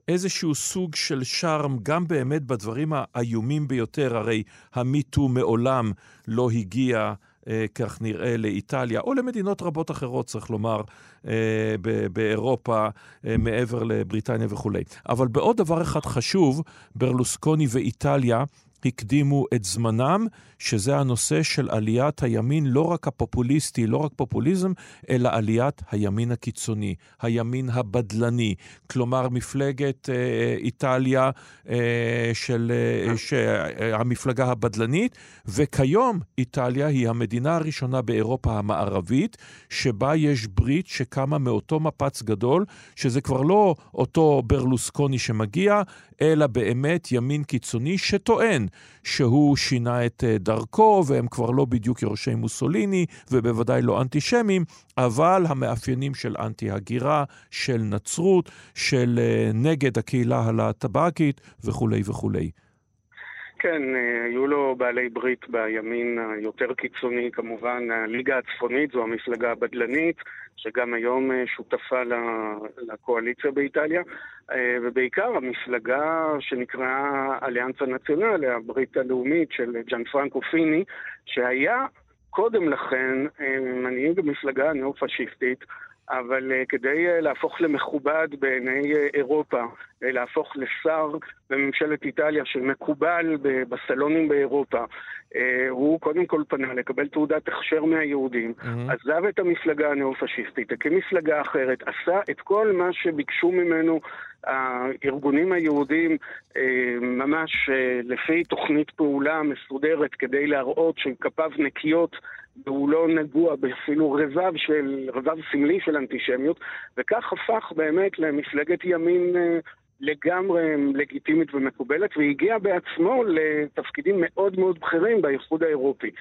איזשהו סוג של שרם, גם באמת בדברים האיומים ביותר, הרי המיטו מעולם לא הגיע, אה, כך נראה, לאיטליה, או למדינות רבות אחרות, צריך לומר, אה, ב- באירופה, אה, מעבר לבריטניה וכולי. אבל בעוד דבר אחד חשוב, ברלוסקוני ואיטליה הקדימו את זמנם, שזה הנושא של עליית הימין, לא רק הפופוליסטי, לא רק פופוליזם, אלא עליית הימין הקיצוני, הימין הבדלני. כלומר, מפלגת אה, איטליה אה, של אה, ש, אה, המפלגה הבדלנית, וכיום איטליה היא המדינה הראשונה באירופה המערבית, שבה יש ברית שקמה מאותו מפץ גדול, שזה כבר לא אותו ברלוסקוני שמגיע, אלא באמת ימין קיצוני שטוען שהוא שינה את אה, דרכו, והם כבר לא בדיוק יורשי מוסוליני, ובוודאי לא אנטישמים, אבל המאפיינים של אנטי-הגירה, של נצרות, של אה, נגד הקהילה הלהט"בקית וכולי וכולי. כן, אה, היו לו בעלי ברית בימין היותר קיצוני, כמובן, הליגה הצפונית, זו המפלגה הבדלנית, שגם היום אה, שותפה לקואליציה באיטליה, אה, ובעיקר המפלגה שנקראה אליאנסה נציונל, הברית הלאומית של ג'אן פרנקו פיני, שהיה קודם לכן מנהיג המפלגה הניאו-פשיסטית, אבל uh, כדי uh, להפוך למכובד בעיני uh, אירופה, uh, להפוך לשר בממשלת איטליה שמקובל בסלונים באירופה, uh, הוא קודם כל פנה לקבל תעודת הכשר מהיהודים, עזב את המפלגה הניאו-פשיסטית, הקים מפלגה אחרת, עשה את כל מה שביקשו ממנו הארגונים היהודים אה, ממש אה, לפי תוכנית פעולה מסודרת כדי להראות שכפיו נקיות והוא לא נגוע באפילו רבב של, רבב סמלי של אנטישמיות, וכך הפך באמת למפלגת ימין אה, לגמרי לגיטימית ומקובלת, והגיע בעצמו לתפקידים מאוד מאוד בכירים באיחוד האירופי.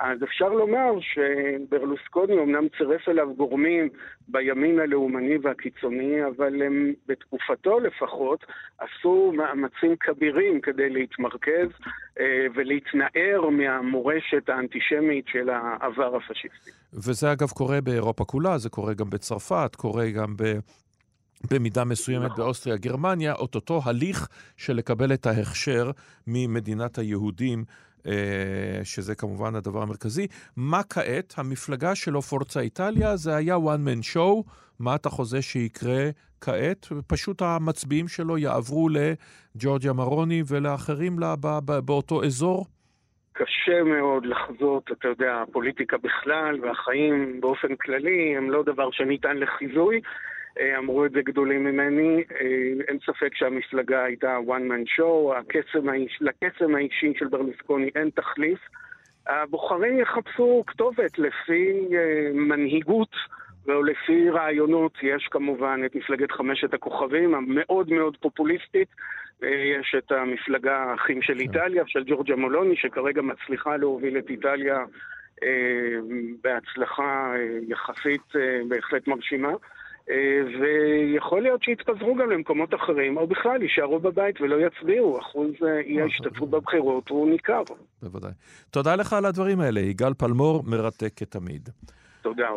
אז אפשר לומר שברלוסקוני אמנם צירף אליו גורמים בימין הלאומני והקיצוני, אבל הם בתקופתו לפחות עשו מאמצים כבירים כדי להתמרכז אה, ולהתנער מהמורשת האנטישמית של העבר הפשיסטי. וזה אגב קורה באירופה כולה, זה קורה גם בצרפת, קורה גם ב... במידה מסוימת נכון. באוסטריה, גרמניה, את אותו הליך של לקבל את ההכשר ממדינת היהודים שזה כמובן הדבר המרכזי. מה כעת? המפלגה שלו, פורצה איטליה, זה היה one man show. מה אתה חוזה שיקרה כעת? פשוט המצביעים שלו יעברו לג'ורג'יה מרוני ולאחרים לה, באותו אזור? קשה מאוד לחזות, אתה יודע, הפוליטיקה בכלל והחיים באופן כללי הם לא דבר שניתן לחיזוי. אה, אמרו את זה גדולים ממני, אה, אין ספק שהמפלגה הייתה one man show, הקסם לקסם האישי של ברלוסקוני אין תחליף. הבוחרים יחפשו כתובת לפי אה, מנהיגות ולפי רעיונות. יש כמובן את מפלגת חמשת הכוכבים, המאוד מאוד פופוליסטית. יש את המפלגה האחים של כן. איטליה, של ג'ורג'ה מולוני, שכרגע מצליחה להוביל את איטליה בהצלחה יחסית בהחלט מרשימה. אה, ויכול להיות שיתפזרו גם למקומות אחרים, או בכלל יישארו בבית ולא יצביעו. אחוז אה, אי ההשתתפות בבחירות הוא ניכר. בוודאי. תודה לך על הדברים האלה. יגאל פלמור, מרתק כתמיד. תודה.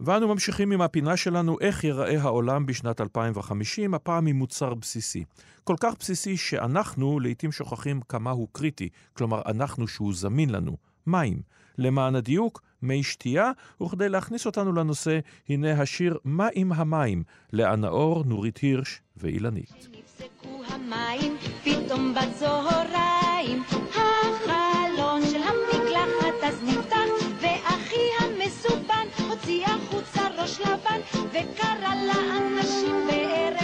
ואנו ממשיכים עם הפינה שלנו, איך ייראה העולם בשנת 2050, הפעם עם מוצר בסיסי. כל כך בסיסי שאנחנו לעיתים שוכחים כמה הוא קריטי, כלומר אנחנו שהוא זמין לנו, מים. למען הדיוק, מי שתייה, וכדי להכניס אותנו לנושא, הנה השיר "מה עם המים" לאה נאור, נורית הירש ואילנית. המים, של החוצה ראש לבן, וקרא לאנשים בערך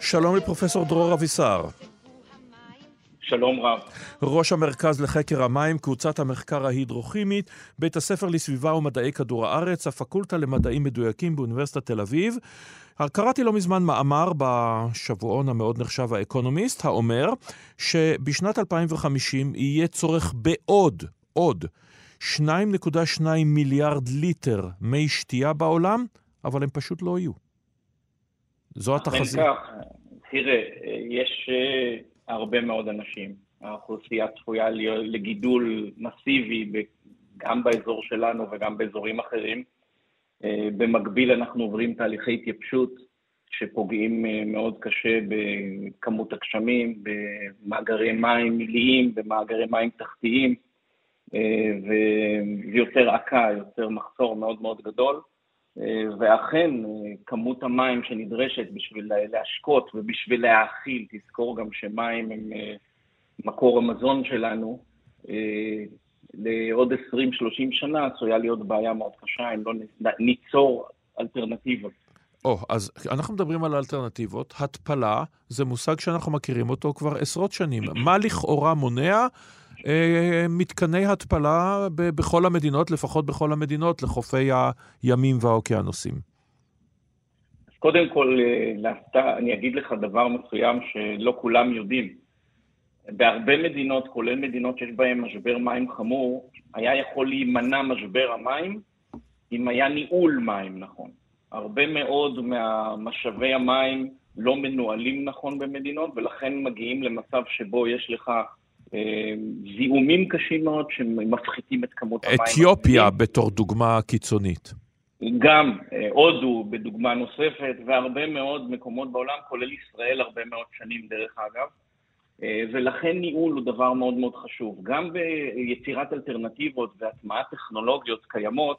שלום לפרופסור דרור אבישר. שלום רב. ראש המרכז לחקר המים, קבוצת המחקר ההידרוכימית, בית הספר לסביבה ומדעי כדור הארץ, הפקולטה למדעים מדויקים באוניברסיטת תל אביב. קראתי לא מזמן מאמר בשבועון המאוד נחשב האקונומיסט, האומר שבשנת 2050 יהיה צורך בעוד, עוד, 2.2 מיליארד ליטר מי שתייה בעולם, אבל הם פשוט לא יהיו. זו התחזית. תראה, יש אה, הרבה מאוד אנשים. האוכלוסייה צפויה לגידול מסיבי גם באזור שלנו וגם באזורים אחרים. אה, במקביל אנחנו עוברים תהליכי התייבשות שפוגעים אה, מאוד קשה בכמות הגשמים, במאגרי מים מיליים, במאגרי מים תחתיים, ויותר עקה, יוצר מחסור מאוד מאוד גדול. אה, ואכן, אה, כמות המים שנדרשת בשביל להשקות ובשביל להאכיל, תזכור גם שמים הם אה, מקור המזון שלנו, לעוד 20-30 שנה עשויה להיות בעיה מאוד קשה אם לא ניצור אלטרנטיבות. או, oh, אז אנחנו מדברים על אלטרנטיבות. התפלה זה מושג שאנחנו מכירים אותו כבר עשרות שנים. מה לכאורה מונע מתקני התפלה בכל המדינות, לפחות בכל המדינות, לחופי הימים והאוקיינוסים? אז קודם כל, אה, להפתע, אני אגיד לך דבר מסוים שלא כולם יודעים. בהרבה מדינות, כולל מדינות שיש בהן משבר מים חמור, היה יכול להימנע משבר המים אם היה ניהול מים נכון. הרבה מאוד מהמשאבי המים לא מנוהלים נכון במדינות, ולכן מגיעים למצב שבו יש לך אה, זיהומים קשים מאוד שמפחיתים את כמות המים. אתיופיה בתור דוגמה קיצונית. גם אה, הודו בדוגמה נוספת, והרבה מאוד מקומות בעולם, כולל ישראל הרבה מאוד שנים דרך אגב. אה, ולכן ניהול הוא דבר מאוד מאוד חשוב. גם ביצירת אלטרנטיבות והטמעת טכנולוגיות קיימות,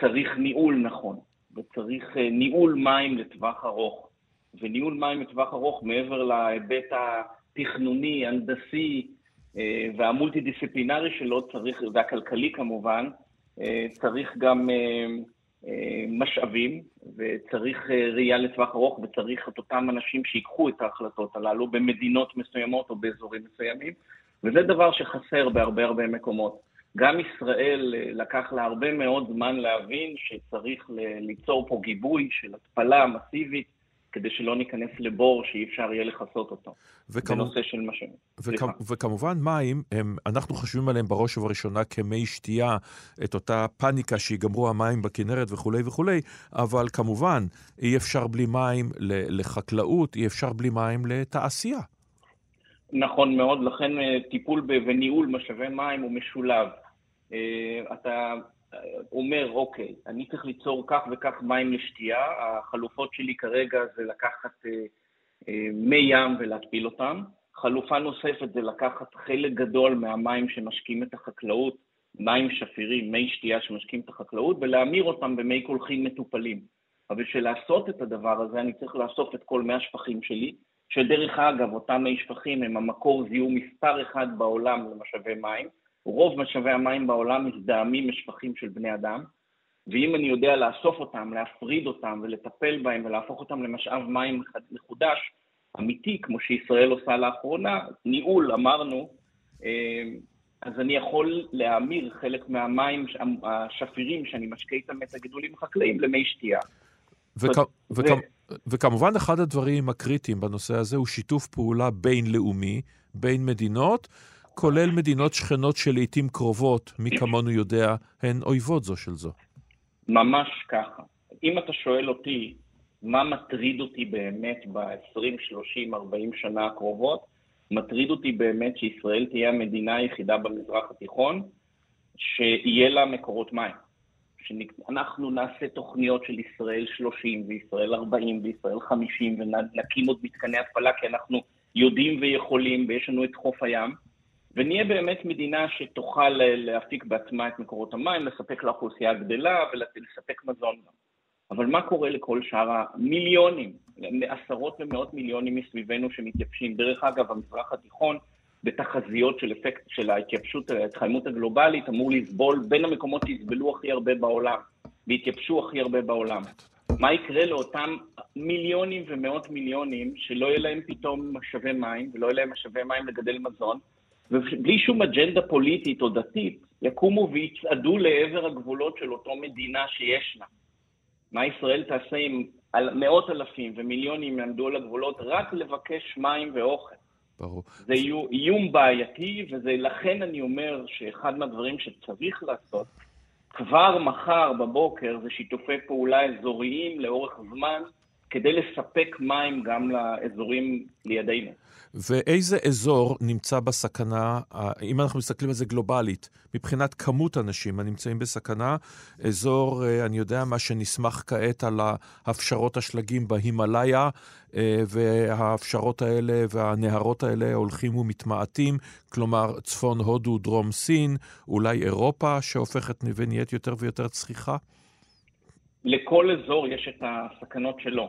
צריך ניהול נכון, וצריך ניהול מים לטווח ארוך. וניהול מים לטווח ארוך, מעבר להיבט ה... התכנוני, הנדסי אה, והמולטי-דיסציפלינרי שלו צריך, והכלכלי כמובן, אה, צריך גם אה, משאבים וצריך ראייה לטווח ארוך וצריך את אותם אנשים שיקחו את ההחלטות הללו במדינות מסוימות או באזורים מסוימים, וזה דבר שחסר בהרבה הרבה מקומות. גם ישראל לקח לה הרבה מאוד זמן להבין שצריך ליצור פה גיבוי של התפלה מסיבית כדי שלא ניכנס לבור שאי אפשר יהיה לכסות אותו. וכמו... בנושא של משאבים. וכ... וכמובן מים, הם, אנחנו חושבים עליהם בראש ובראשונה כמי שתייה, את אותה פאניקה שיגמרו המים בכנרת וכולי וכולי, אבל כמובן אי אפשר בלי מים לחקלאות, אי אפשר בלי מים לתעשייה. נכון מאוד, לכן אה, טיפול וניהול משאבי מים הוא משולב. אה, אתה אומר, אוקיי, אני צריך ליצור כך וכך מים לשתייה, החלופות שלי כרגע זה לקחת אה, אה, מי ים ולהטפיל אותם. חלופה נוספת זה לקחת חלק גדול מהמים שמשקים את החקלאות, מים שפירים, מי שתייה שמשקים את החקלאות, ולהמיר אותם במי קולחים מטופלים. אבל בשביל לעשות את הדבר הזה אני צריך לאסוף את כל מי השפכים שלי, שדרך אגב, אותם מי שפכים הם המקור זיהום מספר אחד בעולם למשאבי מים, רוב משאבי המים בעולם מזדהמים משפכים של בני אדם, ואם אני יודע לאסוף אותם, להפריד אותם ולטפל בהם ולהפוך אותם למשאב מים מחודש, אמיתי, כמו שישראל עושה לאחרונה, ניהול, אמרנו, אה, אז אני יכול להמיר חלק מהמים השפירים שאני משקה איתם את הגידולים החקלאיים למי שתייה. וכ... ו... וכ... וכמובן, אחד הדברים הקריטיים בנושא הזה הוא שיתוף פעולה בינלאומי, בין מדינות, כולל מדינות שכנות שלעיתים קרובות, מי כמונו יודע, הן אויבות זו של זו. ממש ככה. אם אתה שואל אותי מה מטריד אותי באמת ב-20, 30, 40 שנה הקרובות, מטריד אותי באמת שישראל תהיה המדינה היחידה במזרח התיכון שיהיה לה מקורות מים. שאנחנו נעשה תוכניות של ישראל 30 וישראל 40 וישראל 50 ונקים עוד מתקני התפלה כי אנחנו יודעים ויכולים ויש לנו את חוף הים. ונהיה באמת מדינה שתוכל להפיק בעצמה את מקורות המים, לספק לאוכלוסייה הגדלה ולספק מזון גם. אבל מה קורה לכל שאר המיליונים, עשרות ומאות מיליונים מסביבנו שמתייבשים? דרך אגב, המזרח התיכון, בתחזיות של אפקט של ההתייבשות, ההתחממות הגלובלית, אמור לסבול בין המקומות שיסבלו הכי הרבה בעולם, והתייבשו הכי הרבה בעולם. מה יקרה לאותם מיליונים ומאות מיליונים שלא יהיה להם פתאום משאבי מים, ולא יהיה להם משאבי מים לגדל מזון, ובלי שום אג'נדה פוליטית או דתית, יקומו ויצעדו לעבר הגבולות של אותו מדינה שיש לה. מה ישראל תעשה אם מאות אלפים ומיליונים יעמדו על הגבולות רק לבקש מים ואוכל? ברור. זה איום בעייתי, ולכן אני אומר שאחד מהדברים שצריך לעשות כבר מחר בבוקר זה שיתופי פעולה אזוריים לאורך זמן כדי לספק מים גם לאזורים לידינו. ואיזה אזור נמצא בסכנה, אם אנחנו מסתכלים על זה גלובלית, מבחינת כמות אנשים הנמצאים בסכנה, אזור, אה, אני יודע מה שנסמך כעת על הפשרות השלגים בהימאליה, אה, וההפשרות האלה והנהרות האלה הולכים ומתמעטים, כלומר צפון הודו, דרום סין, אולי אירופה שהופכת ונהיית יותר ויותר צחיחה? לכל אזור יש את הסכנות שלו.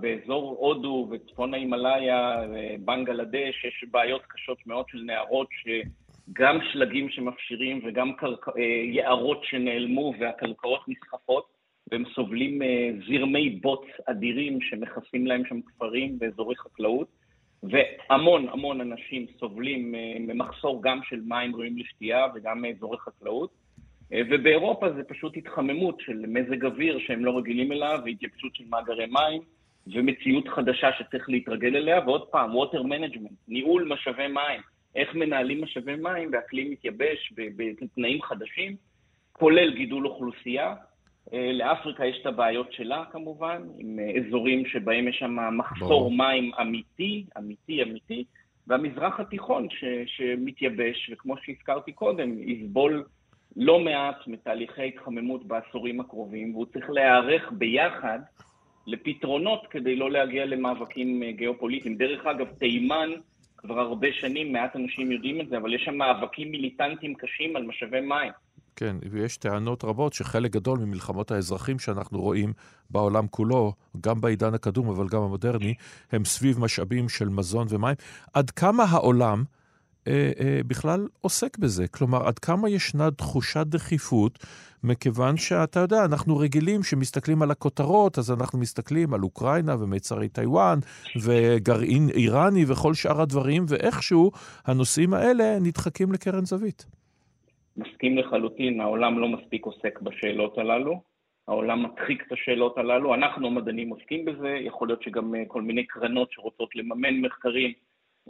באזור הודו וצפון ההימאליה ובנגלדש יש בעיות קשות מאוד של נהרות שגם שלגים שמפשירים וגם קרק... אה, יערות שנעלמו והקרקעות נסחפות והם סובלים אה, זרמי בוץ אדירים שמכסים להם שם כפרים ואזורי חקלאות והמון המון אנשים סובלים אה, ממחסור גם של מים ראויים לשתייה וגם מאזורי חקלאות אה, ובאירופה זה פשוט התחממות של מזג אוויר שהם לא רגילים אליו, והתייבשות של מאגרי מים, ומציאות חדשה שצריך להתרגל אליה, ועוד פעם, water management, ניהול משאבי מים, איך מנהלים משאבי מים באקלים מתייבש, בתנאים חדשים, כולל גידול אוכלוסייה. אה, לאפריקה יש את הבעיות שלה כמובן, עם אה, אזורים שבהם יש שם מחסור מים אמיתי, אמיתי, אמיתי, והמזרח התיכון ש, שמתייבש, וכמו שהזכרתי קודם, יסבול לא מעט מתהליכי התחממות בעשורים הקרובים, והוא צריך להיערך ביחד לפתרונות כדי לא להגיע למאבקים אה, גיאופוליטיים. דרך אגב, תימן כבר הרבה שנים, מעט אנשים יודעים את זה, אבל יש שם מאבקים מיליטנטיים קשים על משאבי מים. כן, ויש טענות רבות שחלק גדול ממלחמות האזרחים שאנחנו רואים בעולם כולו, גם בעידן הקדום אבל גם המודרני, הם סביב משאבים של מזון ומים. עד כמה העולם אה, אה, בכלל עוסק בזה. כלומר, עד כמה ישנה תחושת דחיפות, מכיוון שאתה יודע, אנחנו רגילים שמסתכלים על הכותרות, אז אנחנו מסתכלים על אוקראינה ומיצרי טיוואן וגרעין איראני וכל שאר הדברים, ואיכשהו הנושאים האלה נדחקים לקרן זווית. מסכים לחלוטין, העולם לא מספיק עוסק בשאלות הללו. העולם מדחיק את השאלות הללו. אנחנו המדענים עוסקים בזה, יכול להיות שגם כל מיני קרנות שרוצות לממן מחקרים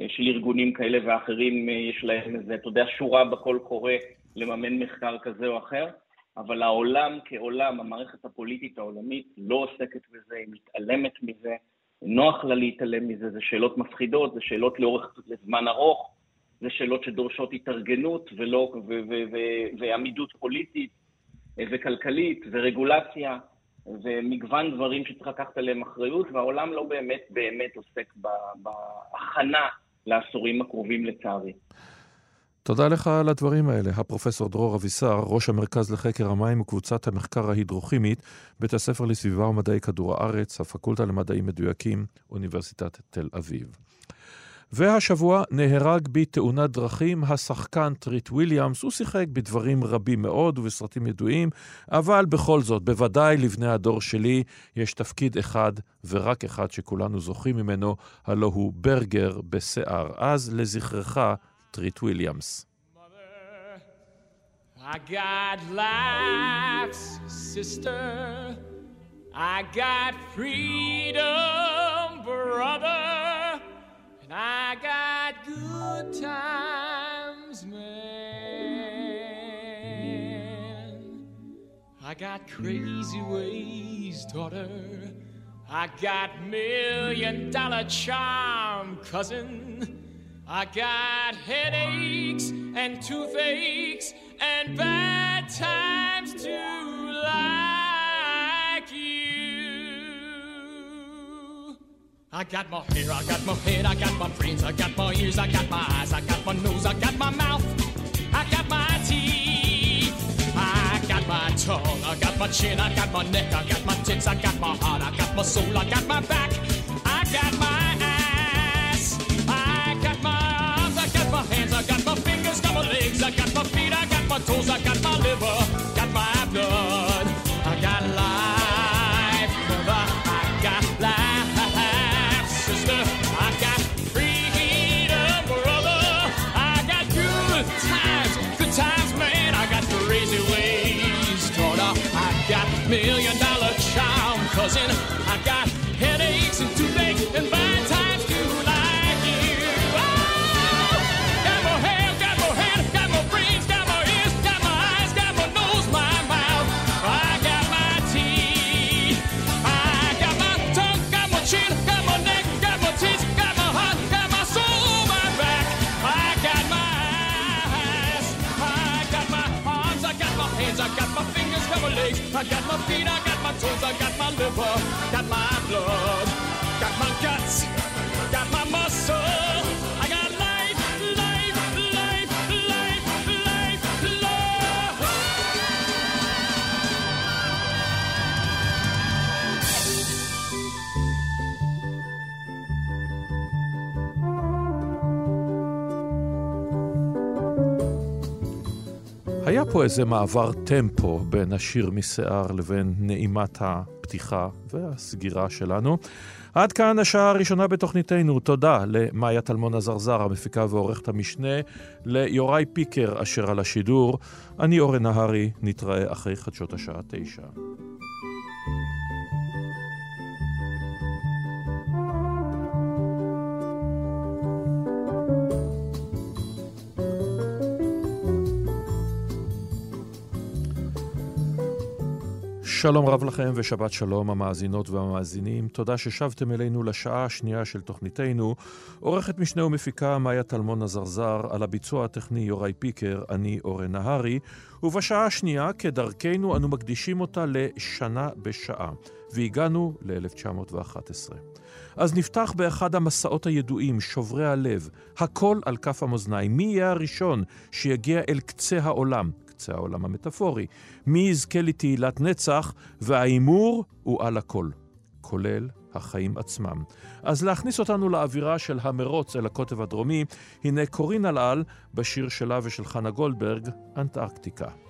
של ארגונים כאלה ואחרים, יש להם איזה, אתה יודע, שורה בקול קורא לממן מחקר כזה או אחר, אבל העולם כעולם, המערכת הפוליטית העולמית לא עוסקת בזה, היא מתעלמת מזה, נוח לה להתעלם מזה, זה שאלות מפחידות, זה שאלות לאורך זמן ארוך, זה שאלות שדורשות התארגנות ולא, ו, ו, ו, ועמידות פוליטית וכלכלית ורגולציה ומגוון דברים שצריך לקחת עליהם אחריות, והעולם לא באמת באמת עוסק בהכנה לעשורים הקרובים לצערי. תודה לך על הדברים האלה. הפרופסור דרור אבישר, ראש המרכז לחקר המים וקבוצת המחקר ההידרוכימית, בית הספר לסביבה ומדעי כדור הארץ, הפקולטה למדעים מדויקים, אוניברסיטת תל אביב. והשבוע נהרג בתאונת דרכים השחקן טריט וויליאמס. הוא שיחק בדברים רבים מאוד ובסרטים ידועים, אבל בכל זאת, בוודאי לבני הדור שלי יש תפקיד אחד ורק אחד שכולנו זוכרים ממנו, הלא הוא ברגר בשיער. אז לזכרך, טריט וויליאמס. I got laughs, sister. I got freedom, brother. And I got good times, man. I got crazy ways, daughter. I got million dollar charm, cousin. I got headaches and toothaches and bad times to I got my hair, I got my head, I got my brains, I got my ears, I got my eyes, I got my nose, I got my mouth, I got my teeth, I got my tongue, I got my chin, I got my neck, I got my tits, I got my heart, I got my soul, I got my back, I got my ass, I got my feet, I got my toes, I got my liver, got my blood. I got my feet, I got my toes, I got my liver, got my blood, got my guts, פה איזה מעבר טמפו בין השיר משיער לבין נעימת הפתיחה והסגירה שלנו. עד כאן השעה הראשונה בתוכניתנו. תודה למאיה טלמון עזרזר, המפיקה ועורכת המשנה, ליוראי פיקר אשר על השידור. אני אורן נהרי, נתראה אחרי חדשות השעה תשע. שלום רב לכם ושבת שלום המאזינות והמאזינים. תודה ששבתם אלינו לשעה השנייה של תוכניתנו. עורכת משנה ומפיקה מאיה טלמון עזרזר, על הביצוע הטכני יוראי פיקר, אני אורן נהרי, ובשעה השנייה, כדרכנו, אנו מקדישים אותה לשנה בשעה, והגענו ל-1911. אז נפתח באחד המסעות הידועים, שוברי הלב, הכל על כף המאזניים. מי יהיה הראשון שיגיע אל קצה העולם? קצה העולם המטאפורי. מי יזכה לתהילת נצח, וההימור הוא על הכל, כולל החיים עצמם. אז להכניס אותנו לאווירה של המרוץ אל הקוטב הדרומי, הנה קורין אלעל בשיר שלה ושל חנה גולדברג, אנטארקטיקה.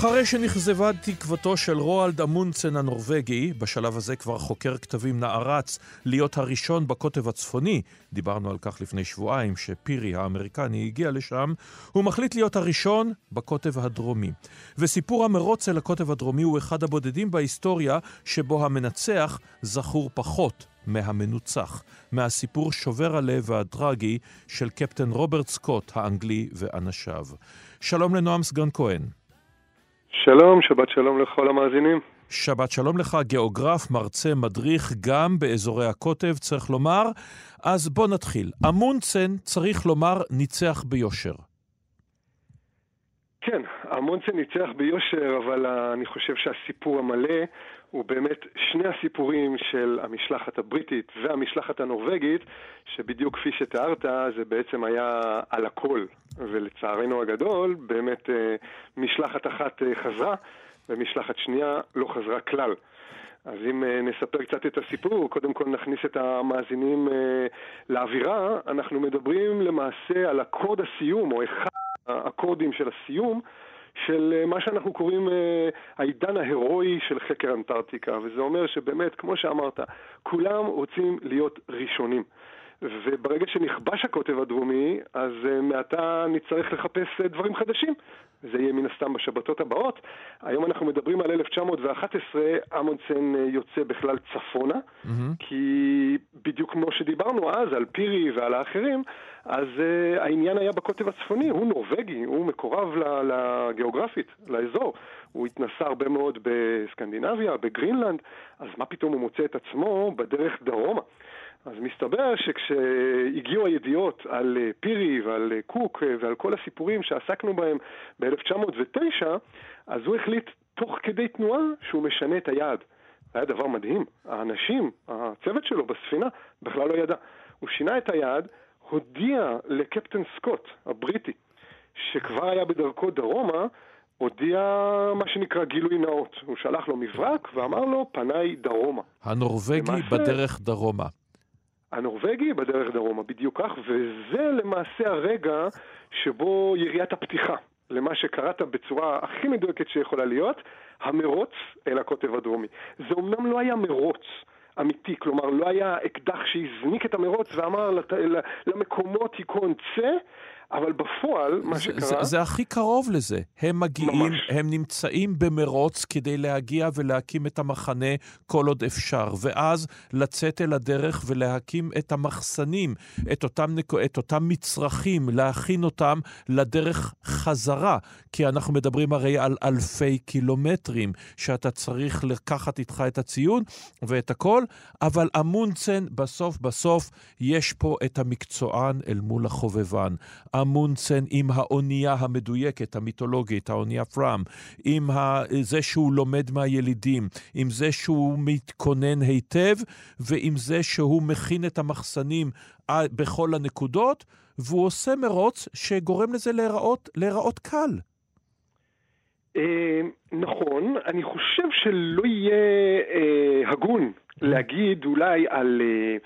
אחרי שנכזבה תקוותו של רואלד אמונצן הנורבגי, בשלב הזה כבר חוקר כתבים נערץ להיות הראשון בקוטב הצפוני, דיברנו על כך לפני שבועיים שפירי האמריקני הגיע לשם, הוא מחליט להיות הראשון בקוטב הדרומי. וסיפור המרוץ אל הקוטב הדרומי הוא אחד הבודדים בהיסטוריה שבו המנצח זכור פחות מהמנוצח, מהסיפור שובר הלב והטרגי של קפטן רוברט סקוט האנגלי ואנשיו. שלום לנועם סגן כהן. שלום, שבת שלום לכל המאזינים. שבת שלום לך, גיאוגרף, מרצה, מדריך גם באזורי הקוטב, צריך לומר. אז בוא נתחיל. אמונצן, צריך לומר, ניצח ביושר. כן, המונסן ניצח ביושר, אבל אני חושב שהסיפור המלא הוא באמת שני הסיפורים של המשלחת הבריטית והמשלחת הנורבגית, שבדיוק כפי שתיארת, זה בעצם היה על הכל. ולצערנו הגדול, באמת uh, משלחת אחת uh, חזרה, ומשלחת שנייה לא חזרה כלל. אז אם uh, נספר קצת את הסיפור, קודם כל נכניס את המאזינים לאווירה, אנחנו מדברים למעשה על אקורד הסיום, או אחד האקורדים של הסיום של אה, מה שאנחנו קוראים אה, העידן ההירואי של חקר אנטארקטיקה, וזה אומר שבאמת, כמו שאמרת, כולם רוצים להיות ראשונים. וברגע שנכבש הקוטב הדרומי, אז uh, מעתה נצטרך לחפש uh, דברים חדשים. זה יהיה מן הסתם בשבתות הבאות. היום אנחנו מדברים על 1911, אמונסן uh, יוצא בכלל צפונה, mm-hmm. כי בדיוק כמו שדיברנו אז על פירי ועל האחרים, אז uh, העניין היה בקוטב הצפוני, הוא נורבגי, הוא מקורב לגיאוגרפית, לאזור. הוא התנסה הרבה מאוד בסקנדינביה, בגרינלנד, אז מה פתאום הוא מוצא את עצמו בדרך דרומה? אז מסתבר שכשהגיעו הידיעות על אה, פירי ועל אה, קוק אה, ועל כל הסיפורים שעסקנו בהם ב-1909, אז הוא החליט תוך כדי תנועה שהוא משנה את היעד. זה היה דבר מדהים. האנשים, הצוות שלו בספינה, בכלל לא ידע. הוא שינה את היעד, הודיע לקפטן סקוט, הבריטי, שכבר היה בדרכו דרומה, הודיע מה שנקרא גילוי נאות. הוא שלח לו מברק ואמר לו, פניי דרומה. הנורבגי למעשה- בדרך דרומה. הנורבגי בדרך דרומה, בדיוק כך, וזה למעשה הרגע שבו יריית הפתיחה למה שקראת בצורה הכי מדויקת שיכולה להיות, המרוץ אל הקוטב הדרומי. זה אומנם לא היה מרוץ. אמיתי, כלומר לא היה אקדח שהזניק את המרוץ ואמר. למקומות היכון צא, אבל בפועל מה זה, שקרה... זה, זה הכי קרוב לזה. הם מגיעים, ממש. הם נמצאים במרוץ כדי להגיע ולהקים את המחנה כל עוד אפשר, ואז לצאת אל הדרך ולהקים את המחסנים, את אותם, את אותם מצרכים, להכין אותם לדרך חזרה. כי אנחנו מדברים הרי על אלפי קילומטרים, שאתה צריך לקחת איתך את הציון ואת הכל, אבל אמונצן, בסוף בסוף, יש פה את המקצוען אל מול החובבן. אמונצן עם האונייה המדויקת, המיתולוגית, האונייה פראם, עם ה... זה שהוא לומד מהילידים, עם זה שהוא מתכונן היטב, ועם זה שהוא מכין את המחסנים ע- בכל הנקודות, והוא עושה מרוץ שגורם לזה להיראות, להיראות קל. אה, נכון, אני חושב שלא יהיה אה, הגון להגיד אולי על אה,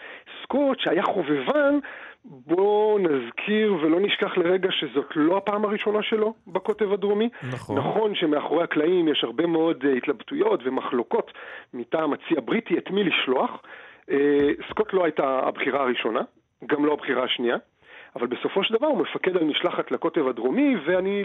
סקוט שהיה חובבן, בואו נזכיר ולא נשכח לרגע שזאת לא הפעם הראשונה שלו בקוטב הדרומי. נכון. נכון שמאחורי הקלעים יש הרבה מאוד אה, התלבטויות ומחלוקות מטעם הצי הבריטי את מי לשלוח. אה, סקוט לא הייתה הבחירה הראשונה, גם לא הבחירה השנייה. אבל בסופו של דבר הוא מפקד על משלחת לקוטב הדרומי, ואני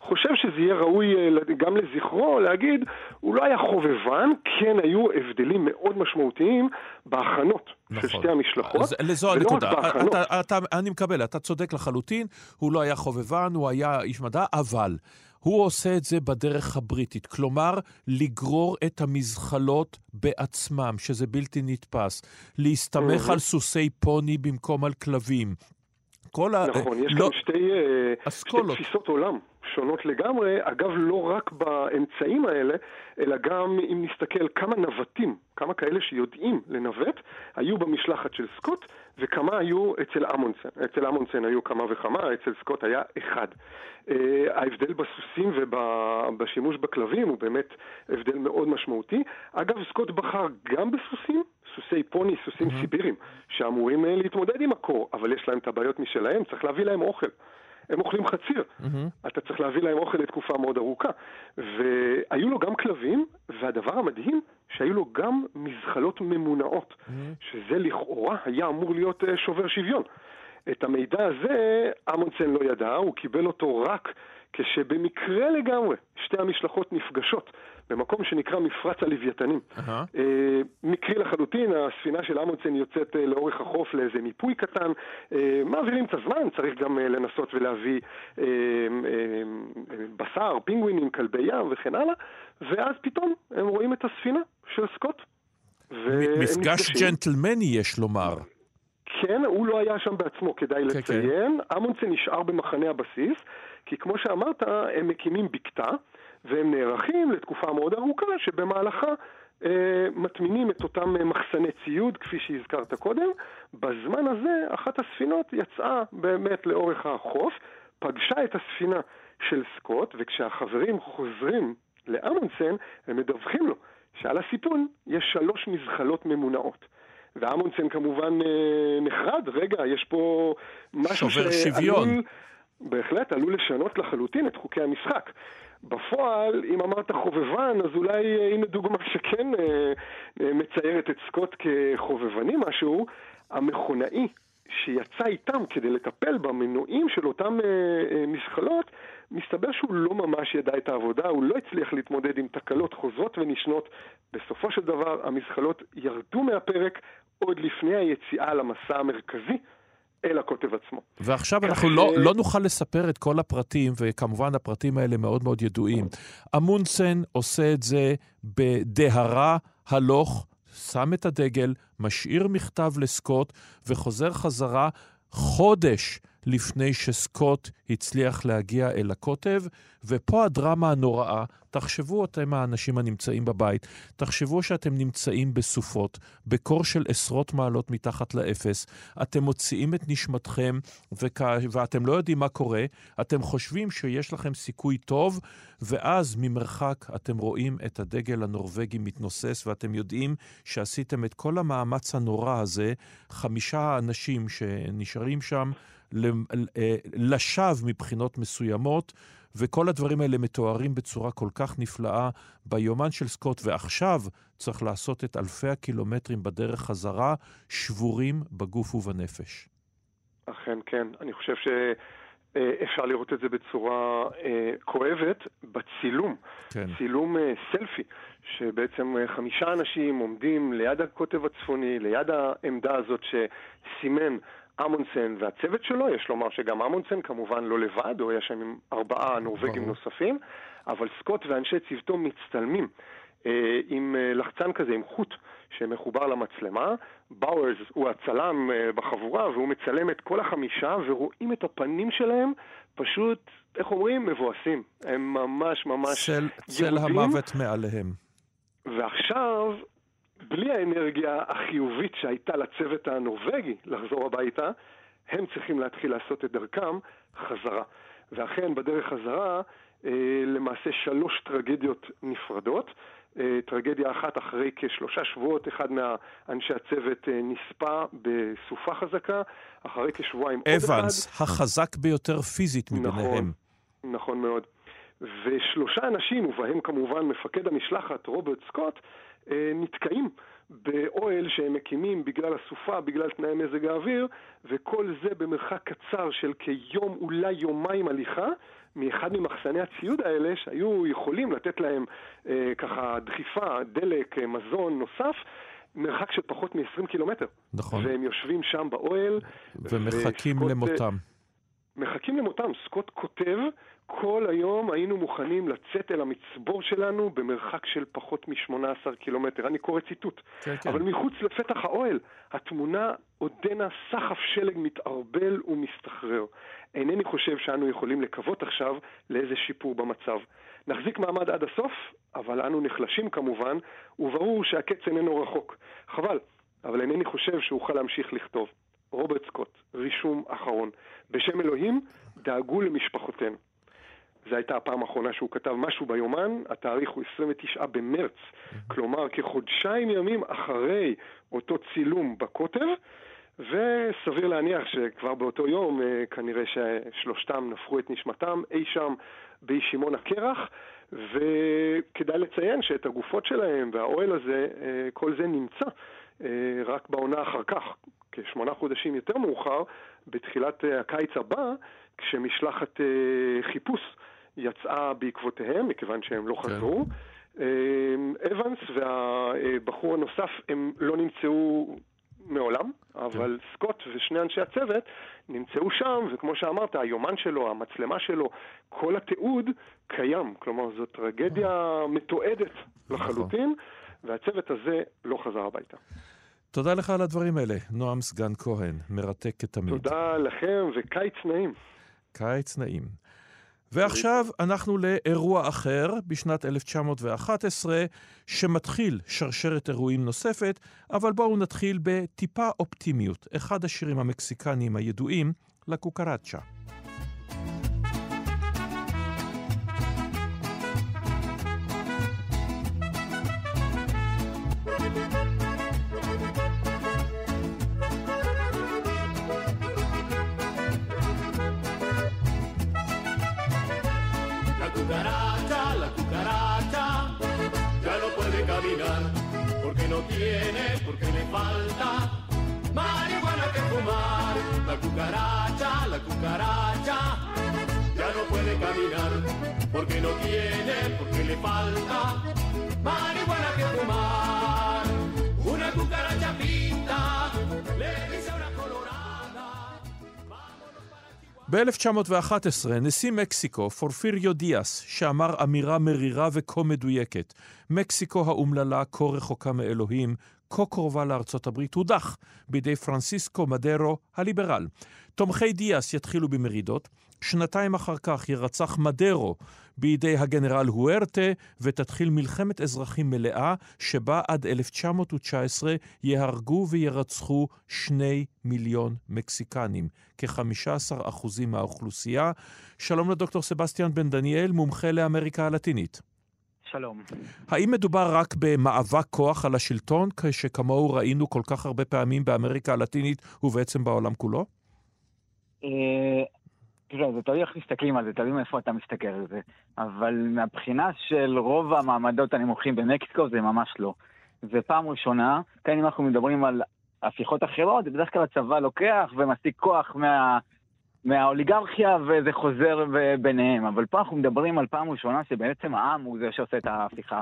חושב שזה יהיה ראוי אה, גם לזכרו להגיד, הוא לא היה חובבן, כן היו הבדלים מאוד משמעותיים בהכנות של שתי המשלחות. אז לזו ולא רק הנקודה. בהכנות. אתה, אתה, אני מקבל, אתה צודק לחלוטין, הוא לא היה חובבן, הוא היה איש מדע, אבל הוא עושה את זה בדרך הבריטית. כלומר, לגרור את המזחלות בעצמם, שזה בלתי נתפס. להסתמך Mhm. על סוסי פוני במקום על כלבים. כל ה... נכון, יש לא- כאן שתי, אה, שתי. תפיסות עולם שונות לגמרי, אגב לא רק באמצעים האלה, אלא גם אם נסתכל כמה נווטים, כמה כאלה שיודעים לנווט, היו במשלחת של סקוט, וכמה היו אצל אמונסן. אצל אמונסן היו כמה וכמה, אצל סקוט היה אחד. אה, ההבדל בסוסים ובשימוש בכלבים הוא באמת הבדל מאוד משמעותי. אגב, סקוט בחר גם בסוסים, סוסי פוני, סוסים סיבירים, שאמורים אה, להתמודד עם הקור, אבל יש להם את הבעיות משלהם, צריך להביא להם אוכל. הם אוכלים חציר. אתה צריך להביא להם אוכל לתקופה מאוד ארוכה. והיו לו גם כלבים, והדבר המדהים, שהיו לו גם מזחלות ממונעות, שזה לכאורה היה אמור להיות אה, שובר שוויון. את המידע הזה אמונסן לא ידע, הוא קיבל אותו רק כשבמקרה לגמרי שתי המשלחות נפגשות במקום שנקרא מפרץ הלוויתנים. אהה. אה, מקרי לחלוטין, הספינה של אמונסן יוצאת אה, לאורך החוף לאיזה מיפוי קטן, אה, מעבירים את הזמן, צריך גם לנסות ולהביא בשר, פינגווינים, כלבי ים וכן הלאה, ואז פתאום הם רואים את הספינה של סקוט. מפגש. ג'נטלמני, יש לומר. כן, הוא לא היה שם בעצמו, כדאי כן, לציין. אמונסן נשאר במחנה הבסיס, כי כמו שאמרת, הם מקימים בקתה, והם נערכים לתקופה מאוד ארוכה, שבמהלכה אה, מטמינים את אותם אה, מחסני ציוד, כפי שהזכרת קודם. בזמן הזה, אחת הספינות יצאה באמת לאורך החוף, פגשה את הספינה של סקוט, וכשהחברים חוזרים לאמונסן, הם מדווחים לו שעל הסיפון יש שלוש מזחלות ממונעות. ואמונסן כמובן אה, נחרד, רגע, יש פה משהו שובר שוויון. בהחלט עלול לשנות לחלוטין את חוקי המשחק. בפועל, אם אמרת חובבן, אז אולי אה, הנה דוגמה שכן אה, אה, מציירת את סקוט כחובבני משהו, המכונאי שיצא איתם כדי לטפל במנועים של אותם מזחלות, מסתבר שהוא לא ממש ידע את העבודה, הוא לא הצליח להתמודד עם תקלות חוזרות ונשנות. בסופו של דבר המזחלות ירדו מהפרק עוד לפני היציאה למסע המרכזי אל הקוטב עצמו. ועכשיו אנחנו לא, לא נוכל לספר את כל הפרטים, וכמובן הפרטים האלה מאוד מאוד ידועים. אמונסן עושה את זה בדהרה הלוך, שם את הדגל, משאיר מכתב לסקוט, וחוזר חזרה חודש לפני שסקוט הצליח להגיע אל הקוטב, ופה הדרמה הנוראה. תחשבו אתם האנשים הנמצאים בבית, תחשבו שאתם נמצאים בסופות, בקור של עשרות מעלות מתחת לאפס, אתם מוציאים את נשמתכם וכ... ואתם לא יודעים מה קורה, אתם חושבים שיש לכם סיכוי טוב, ואז ממרחק אתם רואים את הדגל הנורבגי מתנוסס, ואתם יודעים שעשיתם את כל המאמץ הנורא הזה, חמישה אנשים שנשארים שם לשווא מבחינות מסוימות, וכל הדברים האלה מתוארים בצורה כל כך נפלאה ביומן של סקוט, ועכשיו צריך לעשות את אלפי הקילומטרים בדרך חזרה, שבורים בגוף ובנפש. אכן כן, אני חושב שאפשר לראות את זה בצורה אה, כואבת בצילום. כן. צילום אה, סלפי, שבעצם אה, חמישה אנשים עומדים ליד הקוטב הצפוני, ליד העמדה הזאת שסימן אמונסן והצוות שלו, יש לומר שגם אמונסן כמובן לא לבד, הוא היה שם עם ארבעה נורבגים. נוספים, אבל סקוט ואנשי צוותו מצטלמים אה, עם אה, לחצן כזה, עם חוט שמחובר למצלמה. באוורס הוא הצלם אה, בחבורה והוא מצלם את כל החמישה ורואים את הפנים שלהם פשוט, איך אומרים? מבואסים. הם ממש ממש צל, צל יהודים. המוות מעליהם. ועכשיו, בלי האנרגיה החיובית שהייתה לצוות הנורבגי לחזור הביתה, הם צריכים להתחיל לעשות את דרכם חזרה. ואכן, בדרך חזרה, אה, למעשה שלוש טרגדיות נפרדות. אה, טרגדיה אחת אחרי כשלושה שבועות, אחד מאנשי הצוות אה, נספה בסופה חזקה, אחרי כשבועיים עוד אחד. אבנס, החזק ביותר פיזית מביניהם. נכון מאוד. ושלושה אנשים, ובהם כמובן מפקד המשלחת, רוברט סקוט, נתקעים באוהל שהם מקימים בגלל הסופה, בגלל תנאי מזג האוויר, וכל זה במרחק קצר של כיום, אולי יומיים הליכה, מאחד ממחסני הציוד האלה, שהיו יכולים לתת להם אה, ככה דחיפה, דלק, אה, מזון נוסף, מרחק של פחות מ-20 קילומטר. נכון. והם יושבים שם באוהל. ומחכים וסקוט, אה, למותם. מחכים למותם. סקוט כותב, כל היום היינו מוכנים לצאת אל המצבור שלנו במרחק של פחות מ-18 קילומטר. אני קורא ציטוט. כן, כן. אבל מחוץ לפתח האוהל, התמונה עודנה סחף שלג מתערבל ומסתחרר. אינני חושב שאנו יכולים לקוות עכשיו לאיזה שיפור במצב. נחזיק מעמד עד הסוף, אבל אנו נחלשים כמובן, וברור שהקץ איננו רחוק. חבל, אבל אינני חושב שאוכל להמשיך לכתוב. רוברט סקוט, רישום אחרון. בשם אלוהים, דאגו למשפחותינו. זו הייתה הפעם האחרונה שהוא כתב משהו ביומן, התאריך הוא 29 במרץ, כלומר כחודשיים ימים אחרי אותו צילום בקוטב, וסביר להניח שכבר באותו יום אה, כנראה ששלושתם נפחו את נשמתם אי שם באי שמעון הקרח, וכדאי לציין שאת הגופות שלהם והאוהל הזה, אה, כל זה נמצא רק בעונה אחר כך, כשמונה חודשים יותר מאוחר, בתחילת אה, הקיץ הבא, כשמשלחת אה, חיפוש יצאה בעקבותיהם, מכיוון שהם לא חזרו. אה, אבנס והבחור הנוסף הם לא נמצאו מעולם, אבל סקוט ושני אנשי הצוות נמצאו שם, וכמו שאמרת, היומן שלו, המצלמה שלו, כל התיעוד קיים. כלומר, זו טרגדיה מתועדת לחלוטין, והצוות הזה לא חזר הביתה. תודה לך על הדברים האלה, נועם סגן כהן, מרתק כתמיד. תודה לכם וקיץ נעים. קיץ נעים. ועכשיו אנחנו לאירוע אחר בשנת 1911, שמתחיל שרשרת אירועים נוספת, אבל בואו נתחיל בטיפה אופטימיות. אחד השירים המקסיקניים הידועים, לקוקרצ'ה. Cucaracha, la cucaracha, ya no puede caminar, porque no tiene, porque le falta marihuana que fumar. La cucaracha, la cucaracha, ya no puede caminar, porque no tiene, porque le falta marihuana que fumar. Una cucaracha pinta, le ב-1911, נשיא מקסיקו, פורפיריו דיאס, שאמר אמירה מרירה וכה מדויקת, מקסיקו האומללה, כה רחוקה מאלוהים, כה קרובה לארצות הברית, הודח בידי פרנסיסקו מדרו הליברל. תומכי דיאס יתחילו במרידות, שנתיים אחר כך יירצח מדרו בידי הגנרל הוארטה, ותתחיל מלחמת אזרחים מלאה, שבה עד 1919 ייהרגו וירצחו שני מיליון מקסיקנים, כ-15% מהאוכלוסייה. שלום לדוקטור סבסטיאן בן דניאל, מומחה לאמריקה הלטינית. שלום. האם מדובר רק במאבק כוח על השלטון, שכמוהו ראינו כל כך הרבה פעמים באמריקה הלטינית ובעצם בעולם כולו? אה, תראה, זה תלוי איך מסתכלים על זה, תלוי מאיפה אתה מסתכל על זה. אבל מהבחינה של רוב המעמדות הנמוכים במקסיקו זה ממש לא. זה פעם ראשונה, כאן אם אנחנו מדברים על הפיכות אחרות, בדרך כלל הצבא לוקח ומשיג כוח מה... מהאוליגרכיה וזה חוזר ביניהם. אבל פה אנחנו מדברים על פעם ראשונה שבעצם העם הוא זה שעושה את ההפיכה.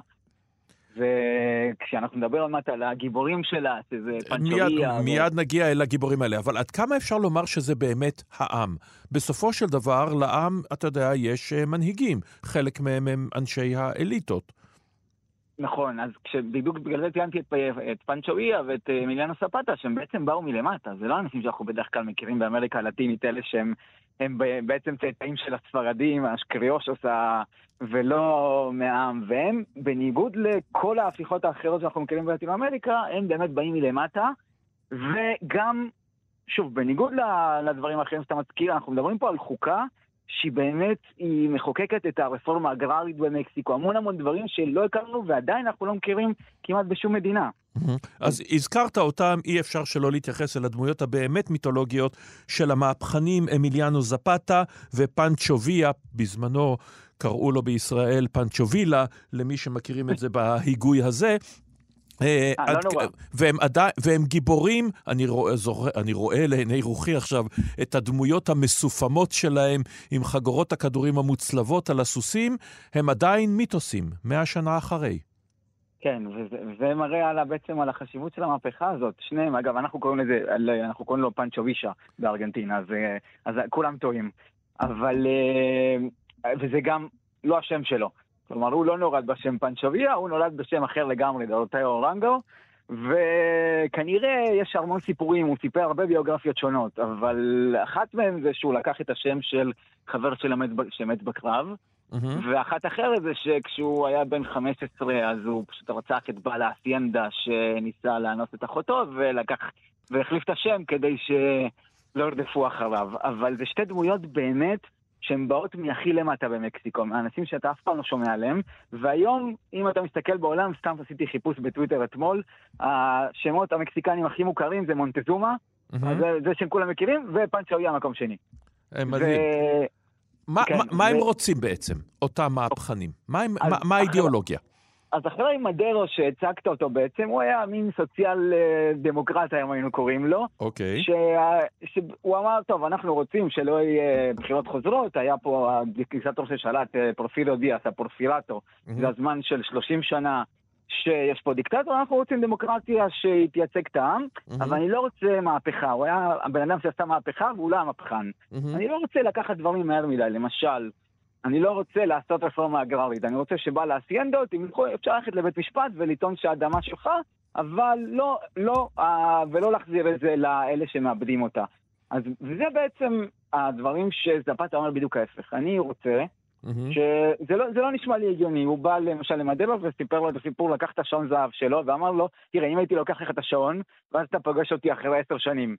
וכשאנחנו נדבר עוד מעט על הגיבורים שלה, שזה מיד, פנצ'וריה... ו- מיד נגיע אל הגיבורים האלה, אבל עד כמה אפשר לומר שזה באמת העם? בסופו של דבר, לעם, אתה יודע, יש אה, מנהיגים. חלק מהם הם אנשי האליטות. נכון, אז כשבדיוק בגלל זה ציינתי את, את פנצ'ואיה ואת אה, מיליאנו ספטה, שהם בעצם באו מלמטה, זה לא אנשים שאנחנו בדרך כלל מכירים באמריקה הלטינית, אלה שהם הם בעצם צאצאים של הספרדים, האשקריושוס, ה- ולא מהעם, והם, בניגוד לכל ההפיכות האחרות שאנחנו מכירים בלטין אמריקה, הם באמת באים מלמטה, וגם, שוב, בניגוד לדברים האחרים שאתה מזכיר, אנחנו מדברים פה על חוקה שהיא באמת, היא מחוקקת את הרפורמה האגררית במקסיקו, המון המון דברים שלא הכרנו ועדיין אנחנו לא מכירים כמעט בשום מדינה. אז הזכרת אותם, אי אפשר שלא להתייחס אל הדמויות הבאמת מיתולוגיות של המהפכנים אמיליאנו זפתה ופנצ'ו ויה, בזמנו קראו לו בישראל פנצ'ובילה, למי שמכירים את זה בהיגוי הזה. אה, אה, לא נורא. והם, עדיין, והם גיבורים, אני רואה, אני רואה לעיני רוחי עכשיו את הדמויות המסופמות שלהם עם חגורות הכדורים המוצלבות על הסוסים, הם עדיין מיתוסים, מאה שנה אחרי. כן, וזה, וזה מראה על, בעצם על החשיבות של המהפכה הזאת. שניהם, אגב, אנחנו קוראים לזה, אנחנו קוראים לו פנצ'ו וישה בארגנטינה, אז, אה, אז כולם טועים. אבל, וזה גם לא השם שלו. כלומר, הוא לא נולד בשם פנצ'וביה, הוא נולד בשם אחר לגמרי, דורטאו אורנגו, וכנראה יש המון סיפורים, הוא סיפר הרבה ביוגרפיות שונות, אבל אחת מהן זה שהוא לקח את השם של חבר שמת, שמת בקרב, מהמם. ואחת אחרת זה שכשהוא היה בן 15 אז הוא פשוט רצח את בעל האסיינדה שניסה לאנוס את אחותו ולקח, והחליף את השם כדי שלא ירדפו אחריו. אבל זה שתי דמויות באמת שהן באות מהכי למטה במקסיקו, מהאנשים שאתה אף פעם לא שומע עליהם, והיום, אם אתה מסתכל בעולם, סתם עשיתי חיפוש בטוויטר אתמול, השמות המקסיקנים הכי מוכרים זה מונטזומה. זה, זה שהם כולם מכירים, ופנצ'אויה מקום שני. אה, מדהים. ו- מה- כן, מה- מה הם רוצים בעצם, אותם מהפכנים? מה האידיאולוגיה? אז אחרי מדרו שהצגת אותו בעצם, הוא היה מין סוציאל אה, דמוקרט היום היינו קוראים לו, אוקיי. שה- שהוא אמר, טוב, אנחנו רוצים שלא יהיה בחירות חוזרות, היה פה הדיקטטור ששלט, אה, פורפירו דיאס, הפורפירטו, זה הזמן של 30 שנה שיש פה דיקטטור, אנחנו רוצים דמוקרטיה שתייצג את העם, מהמם. אבל אני לא רוצה מהפכה, הוא היה הבן אדם שעשה מהפכה והוא לא המהפכן. מהמם. אני לא רוצה לקחת דברים מהר מדי, למשל, אני לא רוצה לעשות רפורמה אגררית, אני רוצה שבעל האסיינדות, אם יכול- אפשר ללכת לבית משפט ולטעון שהאדמה שלך, אבל לא, לא, אה, ולא להחזיר את זה לאלה שמאבדים אותה. אז, וזה בעצם הדברים שזפתה אומר בדיוק ההפך. אני רוצה, מהמם. שזה לא, זה לא נשמע לי הגיוני, הוא בא למשל למדלו וסיפר לו את הסיפור, לקח את השעון זהב שלו ואמר לו, תראה, אם הייתי לוקח לך את השעון, ואז אתה פוגש אותי אחרי עשר שנים.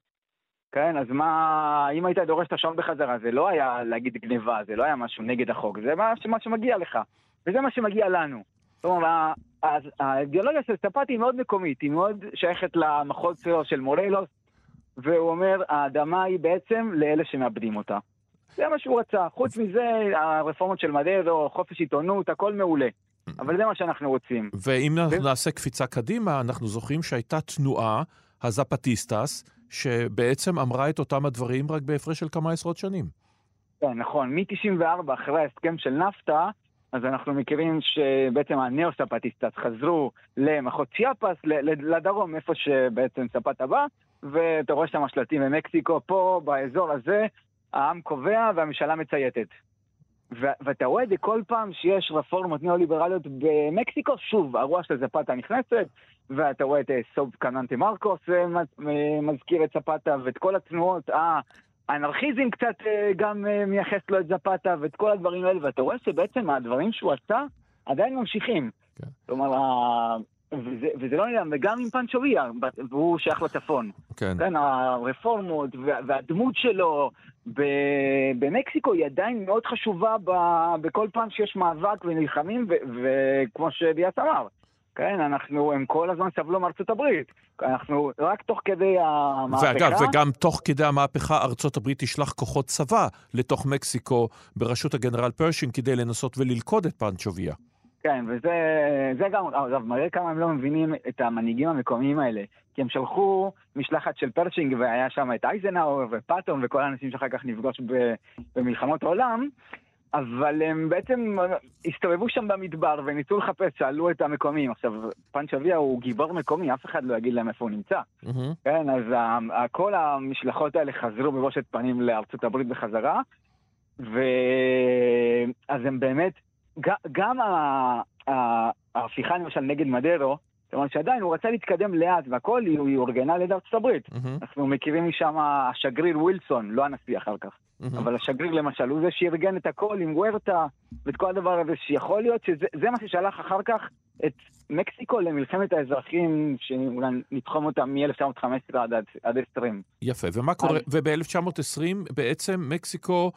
כן, אז מה, אם היית דורש את השעון בחזרה, זה לא היה להגיד גניבה, זה לא היה משהו נגד החוק, זה מה, מה שמגיע לך. וזה מה שמגיע לנו. זאת אומרת, האידיאולוגיה של סטפטי היא מאוד מקומית, היא מאוד שייכת למחוז שלו של מורלוס, והוא אומר, האדמה היא בעצם לאלה שמאבדים אותה. זה מה שהוא רצה. חוץ מזה, הרפורמות של מדרו, חופש עיתונות, הכל מעולה. אבל זה מה שאנחנו רוצים. ואם ו- נעשה קפיצה קדימה, אנחנו זוכרים שהייתה תנועה, הזפטיסטס, שבעצם אמרה את אותם הדברים רק בהפרש של כמה עשרות שנים. כן, נכון. מ-94, אחרי ההסכם של נפטה, אז אנחנו מכירים שבעצם הנאו-ספטיסטס חזרו למחוז צ'יאפס, לדרום, איפה שבעצם ספטה בא, ואתה רואה שם שלטים במקסיקו, פה, באזור הזה, העם קובע והממשלה מצייתת. ו- ואתה רואה את זה כל פעם שיש רפורמות ניאו-ליברליות במקסיקו, שוב, הרוח של זפתה נכנסת, ואתה רואה את אה, סוב קננטה מרקוס אה, אה, מזכיר את זפתה, ואת כל התנועות, אה, האנרכיזם קצת גם מייחס לו את זפתה, ואת כל הדברים האלה, ואתה רואה שבעצם הדברים שהוא עשה עדיין ממשיכים. כן. כלומר, וזה, וזה לא נעלם, וגם עם פנצ'וביה, והוא שייך לצפון. כן. כן, הרפורמות וה- והדמות שלו ב- במקסיקו היא עדיין מאוד חשובה ב- בכל פעם שיש מאבק ונלחמים, וכמו שדיאס אמר, כן, אנחנו, הם כל הזמן סבלו מארצות הברית. אנחנו רק תוך כדי המהפכה... ואגב, וגם תוך כדי המהפכה ארצות הברית תשלח כוחות צבא לתוך מקסיקו בראשות הגנרל פרשין כדי לנסות וללכוד את פנצ'וביה. כן, וזה זה גם, אגב, מראה כמה הם לא מבינים את המנהיגים המקומיים האלה. כי הם שלחו משלחת של פרשינג, והיה שם את אייזנהאואר ופאטון וכל האנשים שאחר כך נפגוש במלחמות העולם, אבל הם בעצם הסתובבו שם במדבר וניסו לחפש, שאלו את המקומיים. עכשיו, פנצ'ו וייה הוא גיבור מקומי, אף אחד לא יגיד להם איפה הוא נמצא. מהמם. כן, אז כל המשלחות האלה חזרו בבושת פנים לארצות הברית בחזרה, ואז הם באמת, גם ההפיכה למשל נגד מדרו, אומרת שעדיין הוא רצה להתקדם לאט והכל, היא אורגנה על ידי ארצות הברית. מהמם. אנחנו מכירים משם השגריר ווילסון, לא הנשיא אחר כך, מהמם. אבל השגריר למשל, הוא זה שארגן את הכל עם וורטה ואת כל הדבר הזה, שיכול להיות שזה זה מה ששלח אחר כך את מקסיקו למלחמת האזרחים, שאולי נתחום אותה מ-1915 עד, עד 20. יפה, ומה קורה? וב-1920 בעצם מקסיקו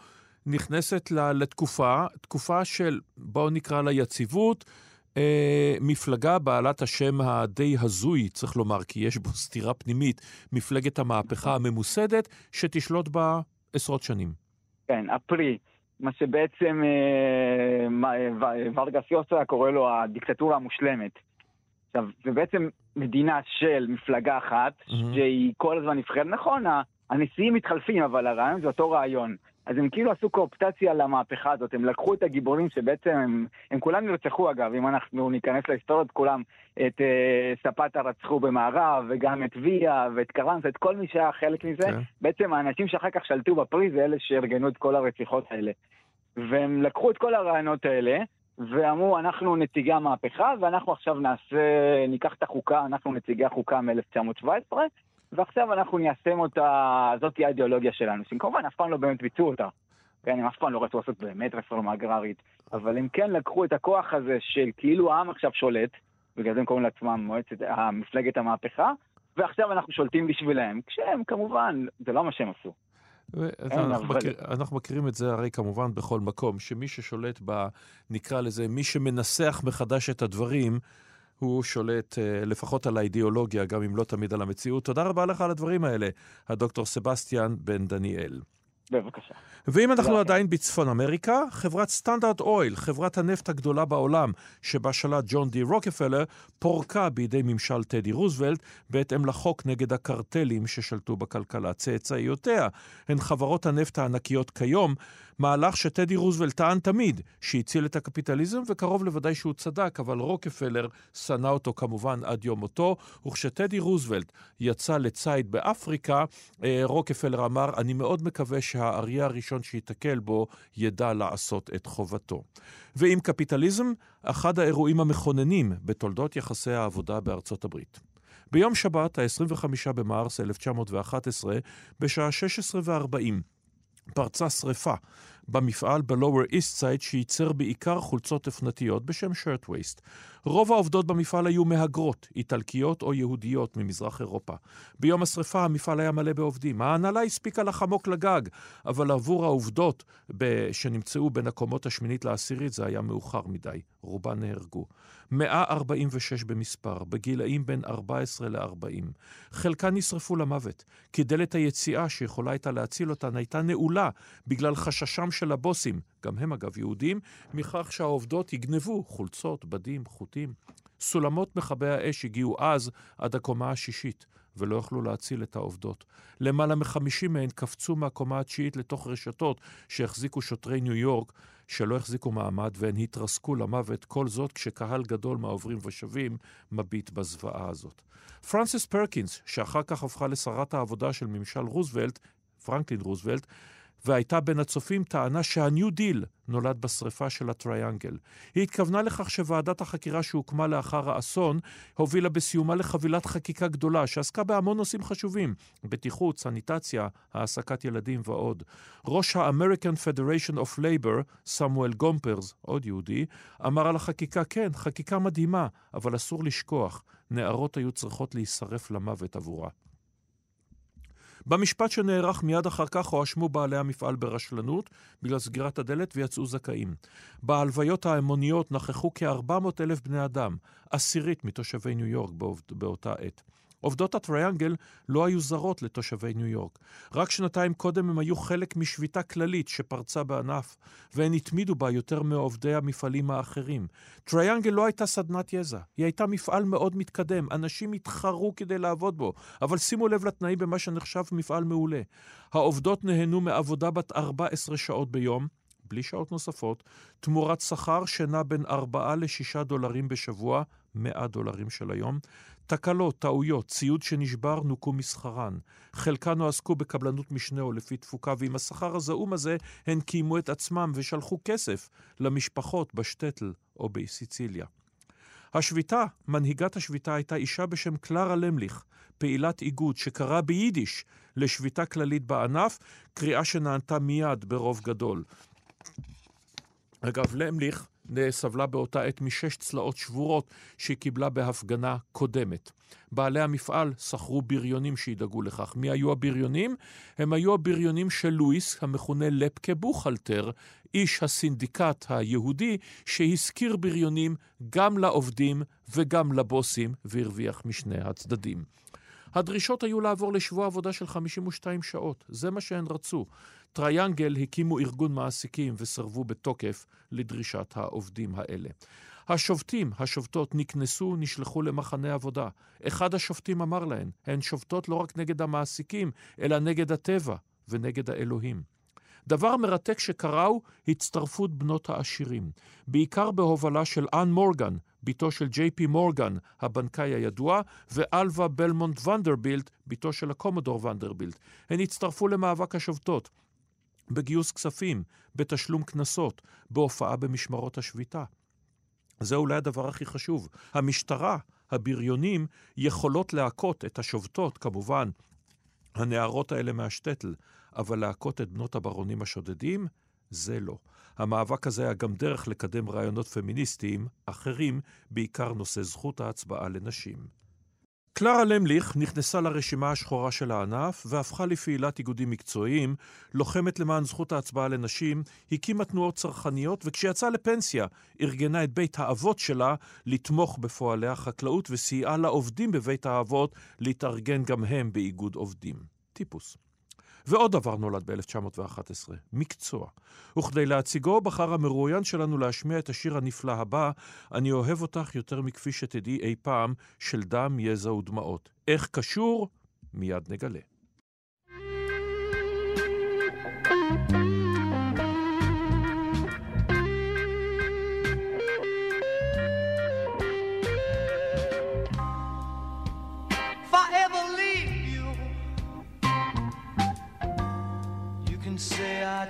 נכנסת לתקופה, תקופה של, בואו נקרא לה יציבות, אה, מפלגה בעלת השם הדי הזוי, צריך לומר, כי יש בו סתירה פנימית, מפלגת המהפכה הממוסדת, שתשלוט בה עשרות שנים. כן, הפרי, מה שבעצם אה, מה- ו- ורגס יוסה קורא לו הדיקטטורה המושלמת. עכשיו, זה בעצם מדינה של מפלגה אחת, מהמם. שהיא כל הזמן נבחרת, נכון, הנשיאים מתחלפים, אבל הרעיון זה אותו רעיון. אז הם כאילו עשו קואופטציה למהפכה הזאת, הם לקחו את הגיבורים שבעצם הם, הם כולם נרצחו אגב, אם אנחנו ניכנס להיסטוריות כולם, את אה, ספטה רצחו במערב, וגם את ויה ואת קרנס, את כל מי שהיה חלק מזה, כן. בעצם האנשים שאחר כך שלטו בפרי זה אלה שארגנו את כל הרציחות האלה. והם לקחו את כל הרעיונות האלה, ואמרו, אנחנו נציגי המהפכה, ואנחנו עכשיו נעשה, ניקח את החוקה, אנחנו נציגי החוקה מ-1917, ועכשיו אנחנו ניישם אותה, זאת תהיה האידיאולוגיה שלנו, שהם כמובן אף פעם לא באמת ביצעו אותה. כן, הם אף פעם לא רצו לעשות באמת רפורמה אגררית, אבל הם כן לקחו את הכוח הזה של כאילו העם עכשיו שולט, בגלל זה הם קוראים לעצמם מועצת, מפלגת המהפכה, ועכשיו אנחנו שולטים בשבילם, כשהם כמובן, זה לא מה שהם עשו. אנחנו, אבל- מכיר, אנחנו מכירים את זה הרי כמובן בכל מקום, שמי ששולט ב... נקרא לזה, מי שמנסח מחדש את הדברים, הוא שולט אה, לפחות על האידיאולוגיה, גם אם לא תמיד על המציאות. תודה רבה לך על הדברים האלה, הדוקטור סבסטיאן בן דניאל. בבקשה. ואם אנחנו תודה. עדיין בצפון אמריקה, חברת סטנדרט אויל, חברת הנפט הגדולה בעולם, שבה שלט ג'ון די רוקפלר, פורקה בידי ממשל טדי רוזוולט, בהתאם לחוק נגד הקרטלים ששלטו בכלכלה. צאצאיותיה הן חברות הנפט הענקיות כיום, מהלך שטדי רוזוולט טען תמיד שהציל את הקפיטליזם, וקרוב לוודאי שהוא צדק, אבל רוקפלר שנא אותו כמובן עד יום מותו, וכשטדי רוזוולט יצא לציד באפריקה, אה, רוקפלר אמר, אני מאוד מקווה שהאריה הראשון שייתקל בו ידע לעשות את חובתו. ועם קפיטליזם, אחד האירועים המכוננים בתולדות יחסי העבודה בארצות הברית. ביום שבת, ה-25 במרס 1911, בשעה 16:40, פרצה שרפה במפעל ב-Lower East Side שייצר בעיקר חולצות אופנתיות בשם שרטווייסט. רוב העובדות במפעל היו מהגרות, איטלקיות או יהודיות ממזרח אירופה. ביום השרפה המפעל היה מלא בעובדים. ההנהלה הספיקה לחמוק לגג, אבל עבור העובדות שנמצאו בין הקומות השמינית לעשירית זה היה מאוחר מדי. רובן נהרגו. 146 במספר, בגילאים בין 14 ל-40. חלקן נשרפו למוות, כי דלת היציאה שיכולה הייתה להציל אותן הייתה נעולה בגלל חששם של הבוסים, גם הם אגב יהודים, מכך שהעובדות יגנבו חולצות, בדים, חוטים. סולמות מכבי האש הגיעו אז עד הקומה השישית, ולא יכלו להציל את העובדות. למעלה מחמישים מהן קפצו מהקומה התשיעית לתוך רשתות שהחזיקו שוטרי ניו יורק, שלא החזיקו מעמד והן התרסקו למוות, כל זאת כשקהל גדול מהעוברים ושבים מביט בזוועה הזאת. פרנסיס פרקינס, שאחר כך הפכה לשרת העבודה של ממשל רוזוולט, פרנקלין רוזוולט, והייתה בין הצופים, טענה שהניו דיל נולד בשריפה של הטריאנגל. היא התכוונה לכך שוועדת החקירה שהוקמה לאחר האסון הובילה בסיומה לחבילת חקיקה גדולה שעסקה בהמון נושאים חשובים, בטיחות, סניטציה, העסקת ילדים ועוד. ראש ה-American Federation of Labor, סמואל גומפרס, עוד יהודי, אמר על החקיקה, כן, חקיקה מדהימה, אבל אסור לשכוח, נערות היו צריכות להישרף למוות עבורה. במשפט שנערך מיד אחר כך הואשמו בעלי המפעל ברשלנות בגלל סגירת הדלת ויצאו זכאים. בהלוויות ההמוניות נכחו כ-400 אלף בני אדם, עשירית מתושבי ניו יורק באותה עת. עובדות הטריאנגל לא היו זרות לתושבי ניו יורק. רק שנתיים קודם הם היו חלק משביתה כללית שפרצה בענף, והן התמידו בה יותר מעובדי המפעלים האחרים. טריאנגל לא הייתה סדנת יזע, היא הייתה מפעל מאוד מתקדם, אנשים התחרו כדי לעבוד בו, אבל שימו לב לתנאים במה שנחשב מפעל מעולה. העובדות נהנו מעבודה בת 14 שעות ביום, בלי שעות נוספות, תמורת שכר שנע בין 4 ל-6 דולרים בשבוע, 100 דולרים של היום. תקלות, טעויות, ציוד שנשבר נוכו משכרן. חלקן הועסקו בקבלנות משנה או לפי תפוקה, ועם השכר הזעום הזה הן קיימו את עצמם ושלחו כסף למשפחות בשטטל או בסיציליה. השביתה, מנהיגת השביתה הייתה אישה בשם קלרה למליך, פעילת איגוד שקראה ביידיש לשביתה כללית בענף, קריאה שנענתה מיד ברוב גדול. אגב, למליך סבלה באותה עת משש צלעות שבורות שהיא קיבלה בהפגנה קודמת. בעלי המפעל שכרו בריונים שידאגו לכך. מי היו הבריונים? הם היו הבריונים של לואיס, המכונה לפקה בוכלטר, איש הסינדיקט היהודי, שהשכיר בריונים גם לעובדים וגם לבוסים, והרוויח משני הצדדים. הדרישות היו לעבור לשבוע עבודה של 52 שעות, זה מה שהן רצו. טריאנגל הקימו ארגון מעסיקים וסירבו בתוקף לדרישת העובדים האלה. השובתים, השובתות, נקנסו, נשלחו למחנה עבודה. אחד השופטים אמר להן, הן שובתות לא רק נגד המעסיקים, אלא נגד הטבע ונגד האלוהים. דבר מרתק שקרה הוא הצטרפות בנות העשירים, בעיקר בהובלה של אן מורגן, בתו של ג'יי פי מורגן, הבנקאי הידוע, ואלווה בלמונט ונדרבילט, בתו של הקומודור ונדרבילט. הן הצטרפו למאבק השובתות. בגיוס כספים, בתשלום קנסות, בהופעה במשמרות השביתה. זה אולי הדבר הכי חשוב. המשטרה, הבריונים, יכולות להכות את השובתות, כמובן, הנערות האלה מהשטטל, אבל להכות את בנות הברונים השודדים, זה לא. המאבק הזה היה גם דרך לקדם רעיונות פמיניסטיים אחרים, בעיקר נושא זכות ההצבעה לנשים. קלרה למליך נכנסה לרשימה השחורה של הענף והפכה לפעילת איגודים מקצועיים, לוחמת למען זכות ההצבעה לנשים, הקימה תנועות צרכניות וכשיצאה לפנסיה ארגנה את בית האבות שלה לתמוך בפועלי החקלאות וסייעה לעובדים בבית האבות להתארגן גם הם באיגוד עובדים. טיפוס. ועוד דבר נולד ב-1911, מקצוע. וכדי להציגו בחר המרואיין שלנו להשמיע את השיר הנפלא הבא, "אני אוהב אותך יותר מכפי שתדעי אי פעם", של דם, יזע ודמעות. איך קשור? מיד נגלה.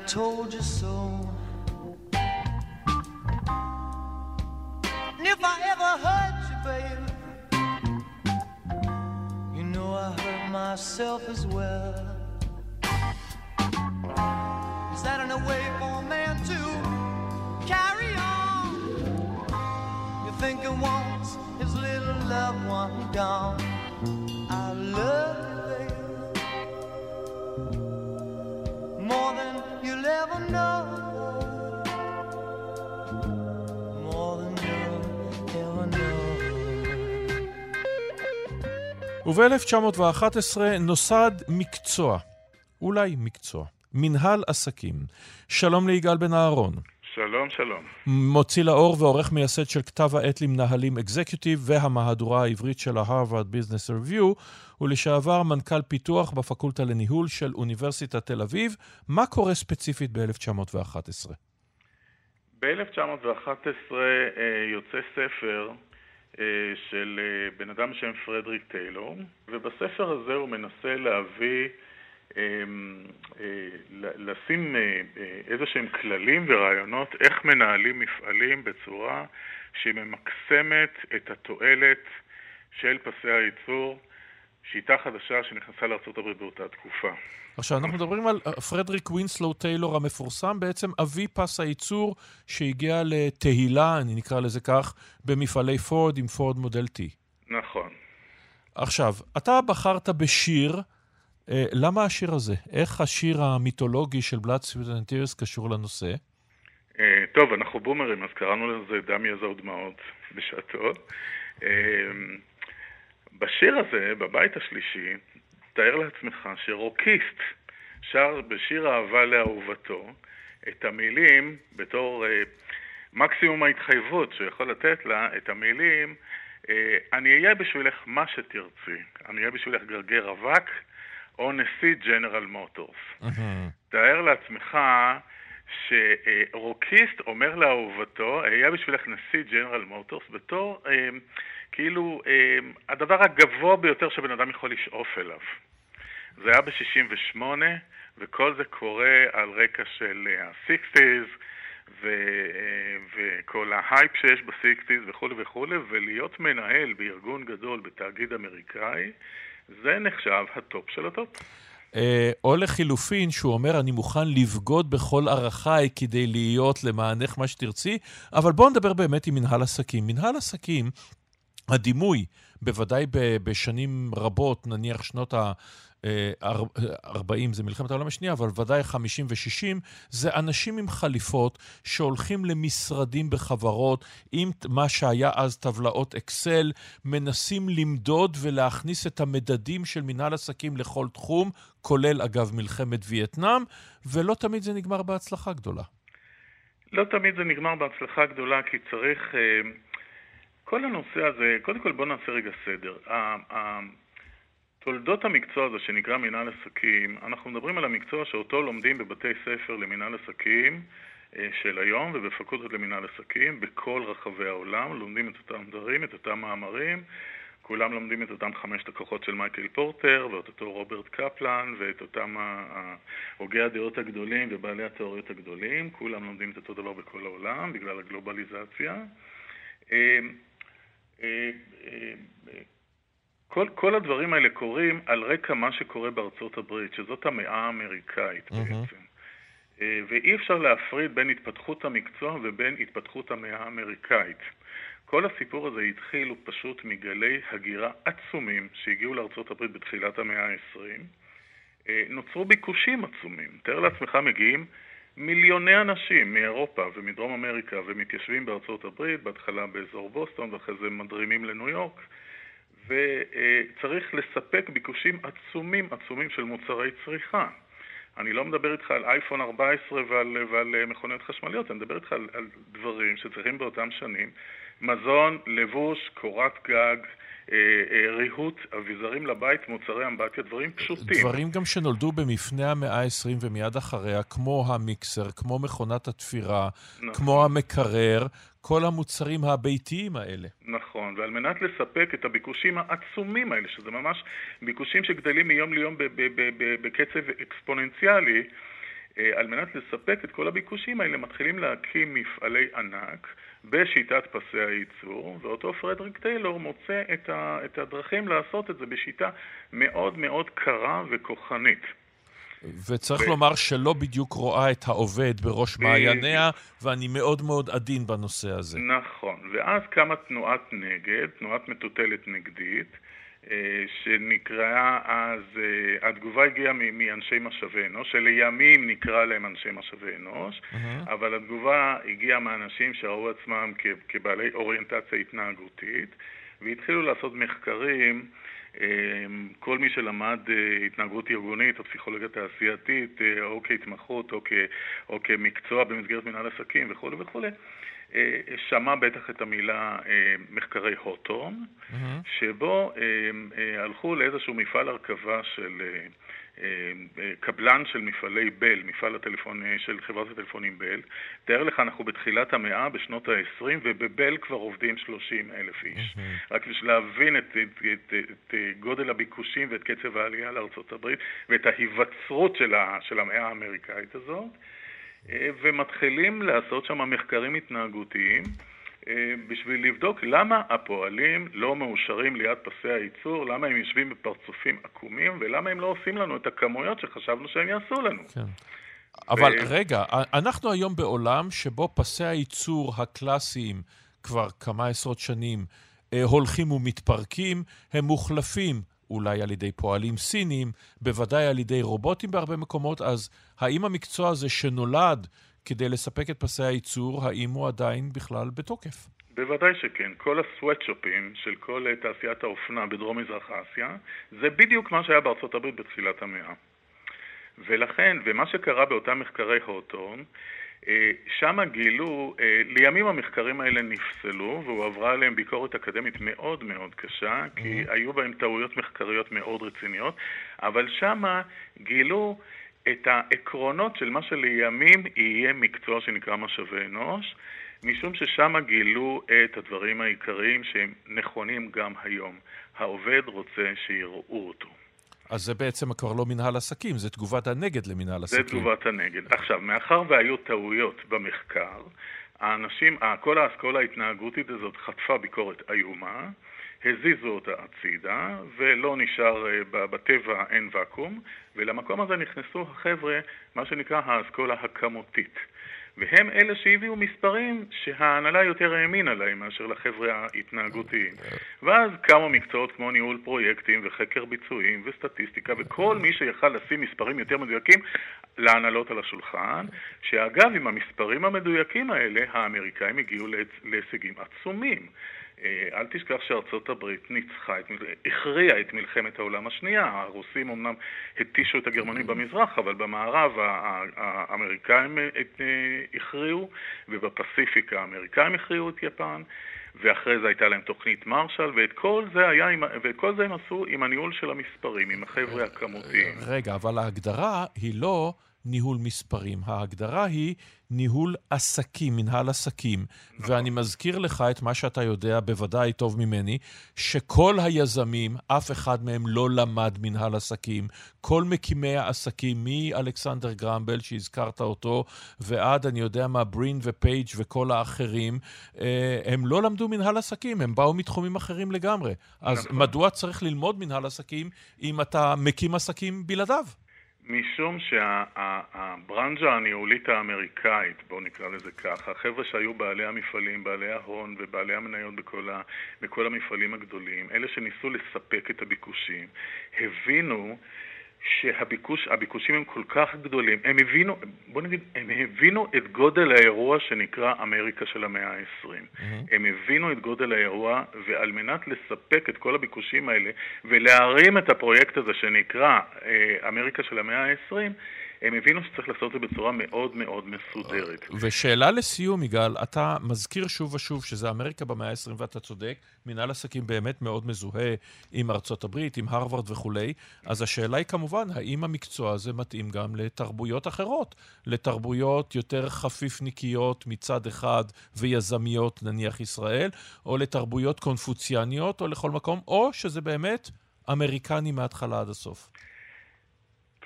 Told you so. And if I ever hurt you, baby, you know I hurt myself as well. Is that in a way for a man to carry on? You think he wants his little loved one gone? I love you, baby, more than you'll ever know, more than you'll ever know. וב-1911 נוסד מקצוע, אולי מקצוע, מנהל עסקים. שלום ליגאל בן אהרון. שלום, שלום. מוציא לאור ועורך מייסד של כתב העת למנהלים אקזקיוטיב והמהדורה העברית של ה-Harvard Business Review, ולשעבר מנכ"ל פיתוח בפקולטה לניהול של אוניברסיטת תל אביב. מה קורה ספציפית ב-1911? ב-1911 יוצא ספר אה, של אה, בן אדם בשם פרדריק טיילור, ובספר הזה הוא מנסה להביא, אה, אה, לשים אה, אה, איזה שהם כללים ורעיונות איך מנהלים מפעלים בצורה שהיא ממקסמת את התועלת של פסי הייצור, שיטה חדשה שנכנסה לארה"ב באותה תקופה. עכשיו, אנחנו מדברים על אה, פרדריק ווינסלו טיילור המפורסם, בעצם אבי פס הייצור שהגיע לתהילה, אני נקרא לזה כך, במפעלי פורד עם פורד מודל T. נכון. עכשיו, אתה בחרת בשיר, אה, למה השיר הזה? איך השיר המיתולוגי של בלאד סוויט אנטירס קשור לנושא? אה, טוב, אנחנו בומרים, אז קראנו לזה דם, יזע ודמעות בשעתו. אה, בשיר הזה, בבית השלישי, תאר לעצמך שרוקיסט שר בשיר אהבה לאהובתו את המילים בתור אה, מקסימום ההתחייבות שהוא יכול לתת לה, את המילים אה, אני אהיה בשבילך מה שתרצי, אני אהיה בשבילך גרגר אבק או נשיא ג'נרל מוטורס. תאר לעצמך שרוקיסט אומר לאהובתו, אהיה בשבילך נשיא ג'נרל מוטורס בתור אה, כאילו אה, הדבר הגבוה ביותר שבן אדם יכול לשאוף אליו. זה היה ב-68, וכל זה קורה על רקע של אה, ה-60's, ו, אה, וכל ההייפ שיש ב-60's וכולי וכולי, ולהיות מנהל בארגון גדול, בתאגיד אמריקאי, זה נחשב הטופ של הטופ. אה, או לחילופין, שהוא אומר, אני מוכן לבגוד בכל ערכיי כדי להיות למענך מה שתרצי, אבל בואו נדבר באמת עם מנהל עסקים. מנהל עסקים, הדימוי, בוודאי בשנים רבות, נניח שנות ה-40, זה מלחמת העולם השנייה, אבל ודאי 50 ו-60, זה אנשים עם חליפות שהולכים למשרדים בחברות עם מה שהיה אז טבלאות אקסל, מנסים למדוד ולהכניס את המדדים של מנהל עסקים לכל תחום, כולל אגב מלחמת וייטנאם, ולא תמיד זה נגמר בהצלחה גדולה. לא תמיד זה נגמר בהצלחה גדולה, כי צריך... אה, כל הנושא הזה, קודם כל בואו נעשה רגע סדר. תולדות המקצוע הזה שנקרא מנהל עסקים, אנחנו מדברים על המקצוע שאותו לומדים בבתי ספר למנהל עסקים אה, של היום ובפקולטות למנהל עסקים בכל רחבי העולם, לומדים את אותם דברים, את אותם מאמרים, כולם לומדים את אותם חמשת הכוחות של מייקל פורטר ואת אותו רוברט קפלן ואת אותם הוגי הדעות הגדולים ובעלי התיאוריות הגדולים, כולם לומדים את אותו דבר בכל העולם בגלל הגלובליזציה. כל, כל הדברים האלה קורים על רקע מה שקורה בארצות הברית, שזאת המאה האמריקאית mm-hmm. בעצם. אה, ואי אפשר להפריד בין התפתחות המקצוע ובין התפתחות המאה האמריקאית. כל הסיפור הזה התחיל פשוט מגלי הגירה עצומים שהגיעו לארצות הברית בתחילת המאה ה-20. אה, נוצרו ביקושים עצומים. תאר לעצמך, מגיעים מיליוני אנשים מאירופה ומדרום אמריקה ומתיישבים בארצות הברית, בהתחלה באזור בוסטון ואחרי זה מדרימים לניו יורק. וצריך לספק ביקושים עצומים עצומים של מוצרי צריכה. אני לא מדבר איתך על אייפון 14 ועל, ועל מכוניות חשמליות, אני מדבר איתך על, על דברים שצריכים באותם שנים. מזון, לבוש, קורת גג, אה, אה, ריהוט, אביזרים לבית, מוצרי אמבטיה, דברים פשוטים. דברים גם שנולדו במפנה המאה ה-20 ומיד אחריה, כמו המיקסר, כמו מכונת התפירה, נכון. כמו המקרר, כל המוצרים הביתיים האלה. נכון, ועל מנת לספק את הביקושים העצומים האלה, שזה ממש ביקושים שגדלים מיום ליום בקצב אקספוננציאלי, אה, על מנת לספק את כל הביקושים האלה מתחילים להקים מפעלי ענק בשיטת פסי הייצור, ואותו פרדריק טיילור מוצא את, ה, את הדרכים לעשות את זה בשיטה מאוד מאוד קרה וכוחנית. וצריך ו... לומר שלא בדיוק רואה את העובד בראש מעייניה, ואני מאוד מאוד עדין בנושא הזה. נכון, ואז קמה תנועת נגד, תנועת מטוטלת נגדית, שנקראה אז, אה, התגובה הגיעה מאנשי משאבי אנוש, שלימים נקרא להם אנשי משאבי אנוש, mm-hmm. אבל התגובה הגיעה מאנשים שראו עצמם כבעלי אוריינטציה התנהגותית, והתחילו לעשות מחקרים אה, כל מי שלמד התנהגות ארגונית או פסיכולוגיה תעשייתית או כהתמחות או, כ, או כמקצוע במסגרת מנהל עסקים וכולי וכולי, אה, שמע בטח את המילה אה, מחקרי mm-hmm. שבו אה, הלכו לאיזשהו מפעל הרכבה של קבלן של מפעלי בל, מפעל הטלפון, של חברת הטלפונים בל. תאר לך, אנחנו בתחילת המאה, בשנות ה-20, ובבל כבר עובדים 30 אלף איש. Mm-hmm. רק בשביל להבין את, את, את, את גודל הביקושים ואת קצב העלייה לארצות הברית, ואת ההיווצרות של, ה, של המאה האמריקאית הזאת. אה, ומתחילים לעשות שם מחקרים התנהגותיים אה, בשביל לבדוק למה הפועלים לא מאושרים ליד פסי הייצור, למה הם יושבים בפרצופים עקומים ולמה הם לא עושים לנו את הכמויות שחשבנו שהם יעשו לנו. כן. אבל ו... רגע, אנחנו היום בעולם שבו פסי הייצור הקלאסיים כבר כמה עשרות שנים אה, הולכים ומתפרקים, הם מוחלפים אולי על ידי פועלים סינים, בוודאי על ידי רובוטים בהרבה מקומות, אז האם המקצוע הזה שנולד כדי לספק את פסי הייצור, האם הוא עדיין בכלל בתוקף? בוודאי שכן. כל הסוואטשופים של כל אה, תעשיית האופנה בדרום-מזרח אסיה, זה בדיוק מה שהיה בארצות הברית בתחילת המאה. ולכן, ומה שקרה באותם מחקרי הוטון, שם גילו, אה, לימים המחקרים האלה נפסלו והועברה עליהם ביקורת אקדמית מאוד מאוד קשה, כי mm-hmm. היו בהם טעויות מחקריות מאוד רציניות, אבל שם גילו את העקרונות של מה שלימים יהיה מקצוע שנקרא משאבי אנוש, משום ששם גילו את הדברים העיקריים שהם נכונים גם היום. העובד רוצה שיראו אותו. אז זה בעצם כבר לא מנהל עסקים, זה תגובת הנגד למנהל עסקים. זה תגובת הנגד. עכשיו, מאחר והיו טעויות במחקר, האנשים, כל האסכולה ההתנהגותית הזאת חטפה ביקורת איומה, הזיזו אותה הצידה, ולא נשאר, אה, בטבע אין ואקום, ולמקום הזה נכנסו החבר'ה, מה שנקרא האסכולה הכמותית. והם אלה שהביאו מספרים שההנהלה יותר האמינה להם מאשר לחבר'ה ההתנהגותיים. ואז קמו מקצועות כמו ניהול פרויקטים וחקר ביצועים וסטטיסטיקה וכל מי שיכל לשים מספרים יותר מדויקים להנהלות על השולחן, שאגב, עם המספרים המדויקים האלה, האמריקאים הגיעו להישגים עצומים. אה, אל תשכח שארצות הברית ניצחה, את, הכריעה את מלחמת העולם השנייה. הרוסים אמנם התישו את הגרמנים במזרח, אבל במערב האמריקאים אה, הכריעו, ובפסיפיק האמריקאים הכריעו את יפן. ואחרי זה הייתה להם תוכנית מרשל, ואת כל זה, היה ואת כל זה הם עשו עם הניהול של המספרים, עם החבר'ה הכמותיים. רגע, אבל ההגדרה היא לא ניהול מספרים. ההגדרה היא ניהול עסקים, מנהל עסקים. ואני מזכיר לך את מה שאתה יודע בוודאי טוב ממני, שכל היזמים, אף אחד מהם לא למד מנהל עסקים. כל מקימי העסקים, מאלכסנדר גרמבל, שהזכרת אותו, ועד, אני יודע מה, ברין ופייג' וכל האחרים, אה, הם לא למדו מנהל עסקים, הם באו מתחומים אחרים לגמרי. אז נכון. מדוע צריך ללמוד מנהל עסקים אם אתה מקים עסקים בלעדיו? משום שהברנז'ה הניהולית האמריקאית, בואו נקרא לזה ככה, החבר'ה שהיו בעלי המפעלים, בעלי ההון ובעלי המניות בכל, ה, בכל המפעלים הגדולים, אלה שניסו לספק את הביקושים, הבינו שהביקושים הם כל כך גדולים, הם הבינו, בוא נגיד, הם הבינו את גודל האירוע שנקרא אמריקה של המאה ה-20. Mm-hmm. הם הבינו את גודל האירוע, ועל מנת לספק את כל הביקושים האלה ולהרים את הפרויקט הזה שנקרא אה, אמריקה של המאה ה-20, הם הבינו שצריך לעשות את זה בצורה מאוד מאוד מסודרת. ושאלה לסיום, יגאל, אתה מזכיר שוב ושוב שזה אמריקה במאה ה-20 ואתה צודק, מנהל עסקים באמת מאוד מזוהה עם ארצות הברית, עם הרווארד וכולי, אז השאלה היא כמובן, האם המקצוע הזה מתאים גם לתרבויות אחרות? לתרבויות יותר חפיפניקיות מצד אחד ויזמיות, נניח ישראל, או לתרבויות קונפוציאניות, או לכל מקום, או שזה באמת אמריקני מההתחלה עד הסוף.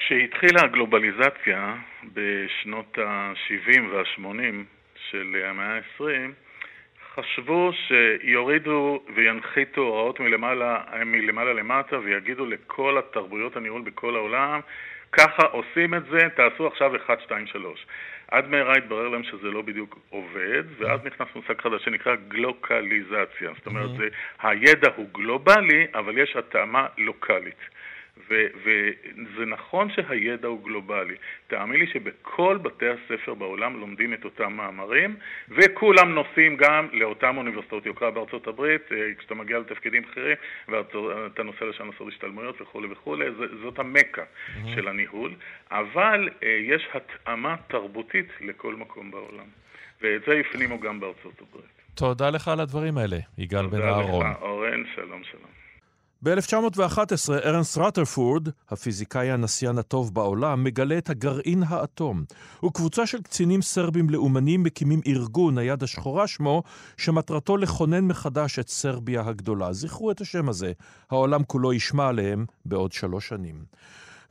כשהתחילה הגלובליזציה בשנות ה-70 וה-80 של המאה ה-20, חשבו שיורידו וינחיתו הוראות מלמעלה, מלמעלה למטה ויגידו לכל התרבויות הניהול בכל העולם, ככה עושים את זה, תעשו עכשיו 1, 2, 3. עד מהרה התברר להם שזה לא בדיוק עובד, ואז נכנס מושג חדש שנקרא גלוקליזציה. זאת אומרת, זה, הידע הוא גלובלי, אבל יש התאמה לוקאלית. וזה נכון שהידע הוא גלובלי. תאמין לי שבכל בתי הספר בעולם לומדים את אותם מאמרים, וכולם נוסעים גם לאותן אוניברסיטאות יוקרה בארצות הברית, אה, כשאתה מגיע לתפקידים בכירים, ואתה נוסע לשם לעשות השתלמויות וכולי וכולי, זאת המכה mm-hmm. של הניהול, אבל אה, יש התאמה תרבותית לכל מקום בעולם. ואת זה הפנימו גם בארצות הברית. תודה לך על הדברים האלה, יגאל בן אהרון. תודה לך, אורן, שלום שלום. ב-1911 ארנס רטרפורד, הפיזיקאי הנסיין הטוב בעולם, מגלה את הגרעין האטום. וקבוצה של קצינים סרבים לאומנים מקימים ארגון, היד השחורה שמו, שמטרתו לכונן מחדש את סרביה הגדולה. זכרו את השם הזה, העולם כולו ישמע עליהם בעוד שלוש שנים.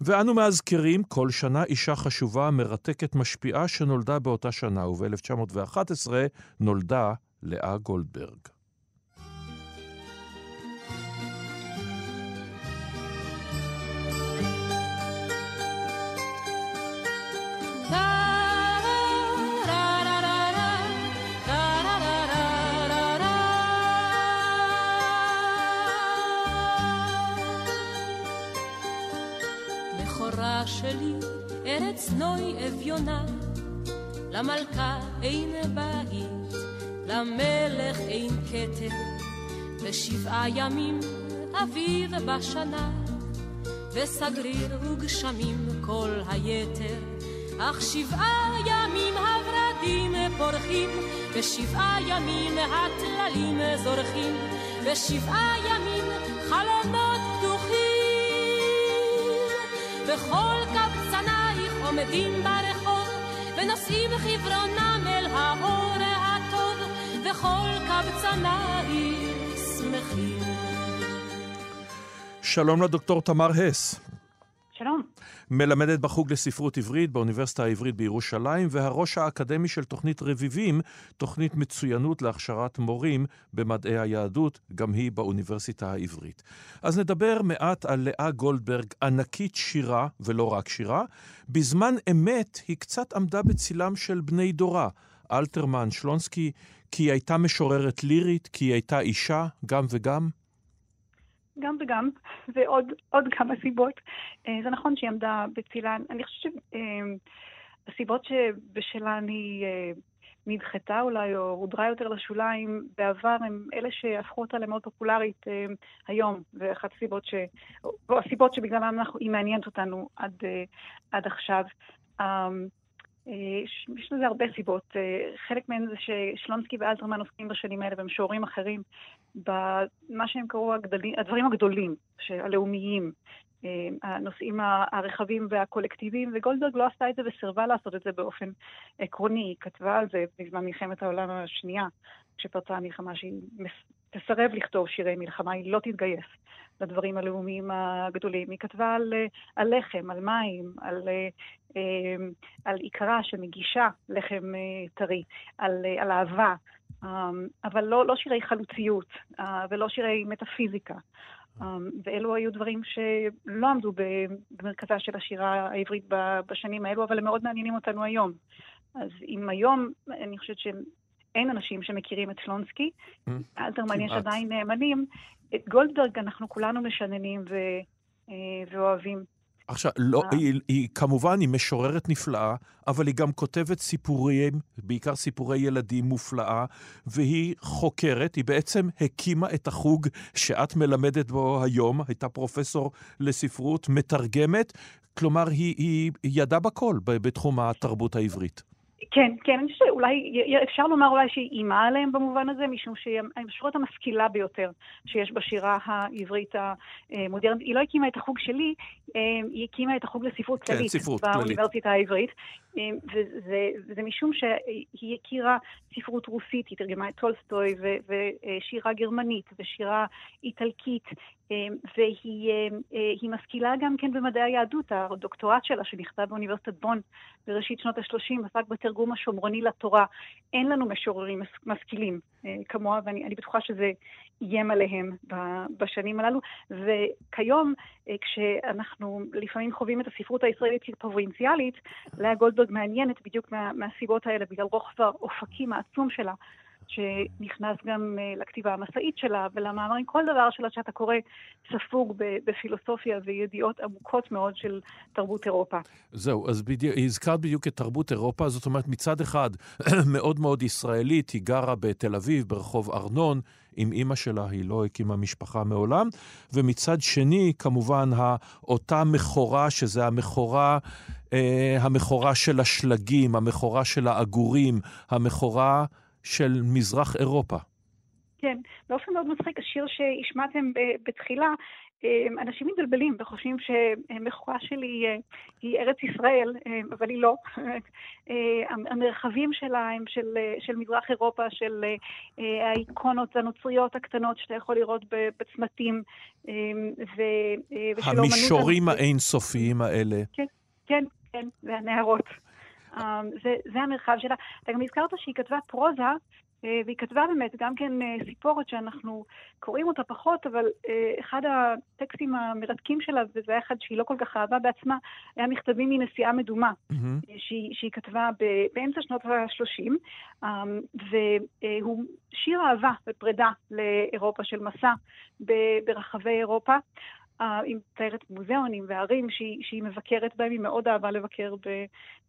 ואנו מאזכרים כל שנה אישה חשובה, מרתקת, משפיעה, שנולדה באותה שנה, וב-1911 נולדה לאה גולדברג. שלי, ארץ נוי אביונה, למלכה אין בית, למלך אין כתר, ושבעה ימים אביב בשנה, וסגריר וגשמים כל היתר, אך שבעה ימים הורדים פורחים, ושבעה ימים הטללים זורחים, ושבעה ימים חלומות וכל קבצנייך עומדים ברחוב, ונושאים חברונם אל האור הטוב, וכל קבצנייך שמחים. שלום לדוקטור תמר הס. שלום. מלמדת בחוג לספרות עברית באוניברסיטה העברית בירושלים, והראש האקדמי של תוכנית רביבים, תוכנית מצוינות להכשרת מורים במדעי היהדות, גם היא באוניברסיטה העברית. אז נדבר מעט על לאה גולדברג, ענקית שירה, ולא רק שירה. בזמן אמת היא קצת עמדה בצילם של בני דורה. אלתרמן, שלונסקי, כי היא הייתה משוררת לירית, כי היא הייתה אישה, גם וגם? גם וגם, ועוד כמה סיבות. אה, זה נכון שהיא עמדה בצילן. אני חושבת שהסיבות שבשלן היא אה, נדחתה אולי, או הודרה יותר לשוליים בעבר, הם אלה שהפכו אותה למאוד פופולרית אה, היום, ואחת הסיבות ש... או הסיבות שבגללן היא מעניינת אותנו עד, עד עכשיו. אה, יש לזה הרבה סיבות. אה, חלק מהן זה ששלונסקי ואלתרמן עוסקים בשנים האלה במשוררים אחרים, במה שהם קראו הגדלים, הדברים הגדולים, הלאומיים, אה, הנושאים הרחבים והקולקטיביים, וגולדברג לא עשתה את זה וסירבה לעשות את זה באופן עקרוני. היא כתבה על זה בזמן מלחמת העולם השנייה, כשפרצה המלחמה, שהיא תסרב לכתוב שירי מלחמה, היא לא תתגייס לדברים הלאומיים הגדולים. היא כתבה על, אה, על לחם, על מים, על, אה, אה, על עיקרה שמגישה לחם אה, טרי, על, על אהבה, אה, אבל לא, לא שירי חלוציות ולא שירי מטאפיזיקה. Um, ואלו היו דברים שלא עמדו במרכזה של השירה העברית בשנים האלו, אבל הם מאוד מעניינים אותנו היום. אז אם היום, אני חושבת שאין אנשים שמכירים את שלונסקי, אלתרמן יש. עדיין נאמנים, את גולדברג אנחנו כולנו משננים ו- אה, ואוהבים. עכשיו, לא, אה. היא, היא כמובן, היא משוררת נפלאה, אבל היא גם כותבת סיפורים, בעיקר סיפורי ילדים מופלאה, והיא חוקרת, היא בעצם הקימה את החוג שאת מלמדת בו היום, הייתה פרופסור לספרות, מתרגמת, כלומר, היא, היא ידעה בכל בתחום התרבות העברית. כן, כן, אני חושבת שאולי, אפשר לומר אולי שהיא אימה עליהם במובן הזה, משום שהיא המשוררת המשכילה ביותר שיש בשירה העברית המודרנית. היא לא הקימה את החוג שלי, אה, היא הקימה את החוג לספרות כן, כללית ספרות כללית. באוניברסיטה העברית, וזה, וזה משום שהיא הכירה ספרות רוסית, היא תרגמה את טולסטוי ושירה גרמנית ושירה איטלקית, אה, והיא אה, אה, משכילה גם כן במדעי היהדות. הדוקטורט שלה, שנכתב באוניברסיטת בון בראשית שנות ה-30, עסק בתרגום השומרוני לתורה. אין לנו משוררים משכילים אה, כמוה, ואני אני בטוחה שזה איים עליהם בשנים הללו. וכיום, אה, כשאנחנו לפעמים חווים את הספרות הישראלית כפרובינציאלית, לאה גולדברג מעניינת בדיוק מה, מהסיבות האלה, בגלל רוחב האופקים העצום שלה. שנכנס גם אה, לכתיבה המסעית שלה ולמאמרים, כל דבר שלה שאתה קורא ספוג בפילוסופיה וידיעות עמוקות מאוד של תרבות אירופה. זהו, אז בדיוק, הזכרת בדיוק את תרבות אירופה, זאת אומרת, מצד אחד, מאוד מאוד ישראלית, היא גרה בתל אביב, ברחוב ארנון, עם אימא שלה, היא לא הקימה משפחה מעולם, ומצד שני, כמובן, אותה מכורה, שזה המכורה, אה, המכורה של השלגים, המכורה של העגורים, המכורה של מזרח אירופה. כן, באופן מאוד מצחיק, השיר שהשמעתם בתחילה, אנשים מתבלבלים וחושבים שמכורה שלי אה, היא ארץ ישראל, אה, אבל היא לא. אה, המרחבים שלה הם של, אה, של מזרח אירופה, של האיקונות הנוצריות הקטנות שאתה יכול לראות בצמתים, אה, ו- המישורים. האינסופיים האלה. כן, כן, כן, והנערות. זה, זה המרחב שלה. אתה גם הזכרת שהיא כתבה פרוזה, והיא כתבה באמת גם כן uh, סיפורת שאנחנו קוראים אותה פחות, אבל uh, אחד הטקסטים המרתקים שלה, וזה היה אחד שהיא לא כל כך אהבה בעצמה, היה מכתבים מנסיעה מדומה, מהמם. שהיא, שהיא כתבה באמצע שנות ה-30, um, והוא שיר אהבה ופרידה לאירופה של מסע ברחבי אירופה. היא מתארת מוזיאונים וערים שהיא, שהיא מבקרת בהם, היא מאוד אהבה לבקר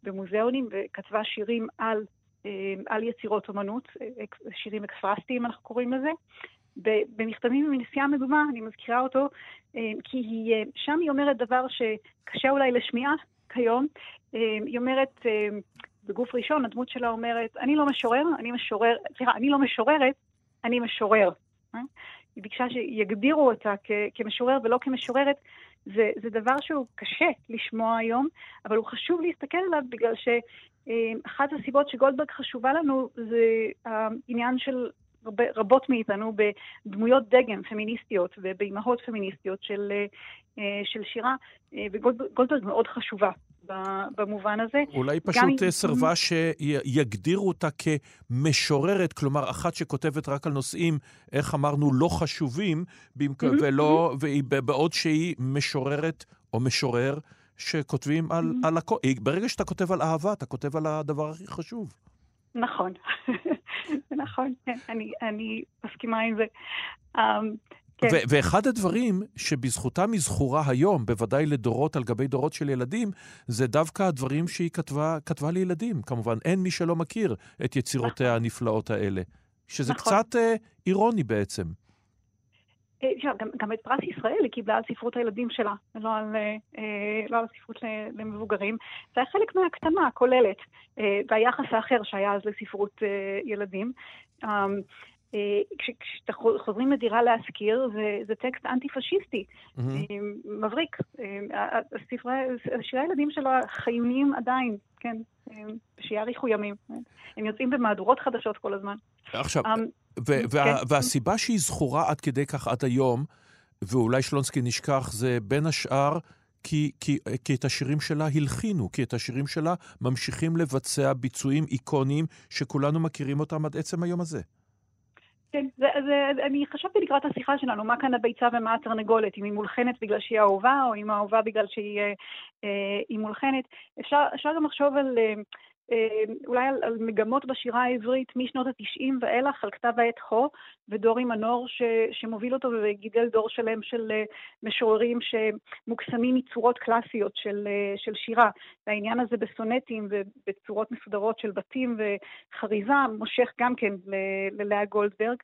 במוזיאונים, וכתבה שירים על, על יצירות אומנות, אק- שירים אקספרסטיים אנחנו קוראים לזה. במכתבים מנסיעה מדומה, אני מזכירה אותו, uh, כי היא, uh, שם היא אומרת דבר שקשה אולי לשמיעה כיום. Uh, היא אומרת, בגוף ראשון, הדמות שלה אומרת, אני לא משורר, אני משורר, סליחה, אני לא משוררת, אני משורר. אה? היא ביקשה שיגדירו אותה כ- כמשורר ולא כמשוררת. זה, זה דבר שהוא קשה לשמוע היום, אבל הוא חשוב להסתכל עליו בגלל שאחת הסיבות שגולדברג חשובה לנו זה העניין של הרבה, רבות מאיתנו בדמויות דגם פמיניסטיות ובאימהות פמיניסטיות של, אה, של שירה, אה, וגולדברג מאוד חשובה במובן הזה. אולי פשוט אה, סירבה שיגדירו אותה כמשוררת, כלומר, אחת שכותבת רק על נושאים, איך אמרנו, לא חשובים, במק- ולא, והיא- בעוד שהיא משוררת או משורר שכותבים על, על הכל. ברגע שאתה כותב על אהבה, אתה כותב על הדבר הכי חשוב. נכון, נכון, כן, אני, אני מסכימה עם זה. Um, כן, ו- ואחד הדברים שבזכותם היא זכורה היום, בוודאי לדורות על גבי דורות של ילדים, זה דווקא הדברים שהיא כתבה, כתבה לילדים. כמובן, אין מי שלא מכיר את יצירותיה הנפלאות האלה. שזה נכון. קצת אה, אירוני בעצם. אה, גם, גם את פרס ישראל היא קיבלה על ספרות הילדים שלה, לא על, אה, אה, לא על ספרות למבוגרים. זה היה חלק מההקטנה הכוללת, והיחס האחר שהיה אז לספרות ילדים. אה, כש- כשאתה חו- חוזרים לדירה להשכיר, זה, זה טקסט אנטי-פשיסטי, Mm-hmm. מבריק. אה, הספרי- שירי הילדים שלו חיוניים עדיין, כן, שיאריכו ימים. הם יוצאים במהדורות חדשות כל הזמן. עכשיו, אמ, ו- וה- כן. והסיבה שהיא זכורה עד כדי כך עד היום, ואולי שלונסקי נשכח, זה בין השאר כי, כי, כי את השירים שלה הלחינו, כי את השירים שלה ממשיכים לבצע ביצועים איקוניים שכולנו מכירים אותם עד עצם היום הזה. כן, זה, זה, אני חשבתי לקראת השיחה שלנו, מה כאן הביצה ומה התרנגולת, אם היא מולחנת בגלל שהיא אהובה, או אם האהובה בגלל שהיא אה, אה, מולחנת. אפשר, אפשר גם לחשוב על, אה, אולי על, על מגמות בשירה העברית משנות ה-90 ואילך, על כתב העת הו, ודורי מנור ש, שמוביל אותו וגידל דור שלם של אה, משוררים שמוקסמים מצורות קלאסיות של, אה, של שירה. והעניין הזה בסונטים ובצורות מסודרות של בתים וחריזה מושך גם כן ללאה גולדברג.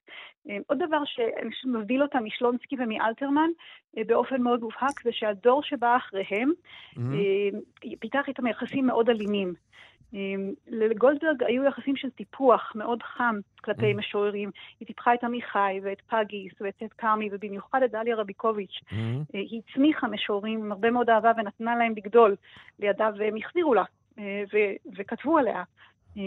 אה, עוד דבר שאני חושבת מבדיל אותה משלונסקי ומאלתרמן אה, באופן מאוד מובהק, זה שהדור שבא אחריהם אה, פיתח איתם יחסים מאוד אלימים. אה, לגולדברג היו יחסים של טיפוח מאוד חם כלפי משוררים. היא טיפחה את עמיחי ואת פגיס ואת את כרמי ובמיוחד את דליה רביקוביץ'. אה, היא הצמיחה משוררים עם הרבה מאוד אהבה ונתנה להם לגדול לידה והם החזירו לה אה, ו- וכתבו עליה. אה,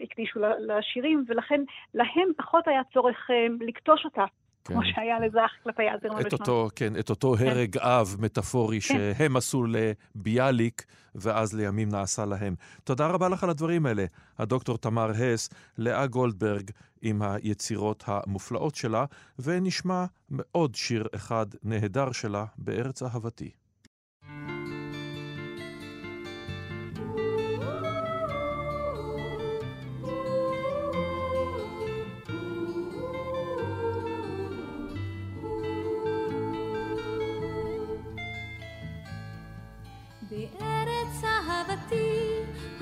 והקדישו לה- לשירים, ולכן להם פחות היה צורך אה, לקטוש אותה, כמו שהיה לזך כלפי כן. את ושלום. אותו, כן, את אותו הרג אב מטאפורי כן. שהם עשו לביאליק, ואז לימים נעשה להם. תודה רבה לך על הדברים האלה, הדוקטור תמר הס, לאה גולדברג עם היצירות המופלאות שלה, ונשמע עוד שיר אחד נהדר שלה, בארץ אהבתי.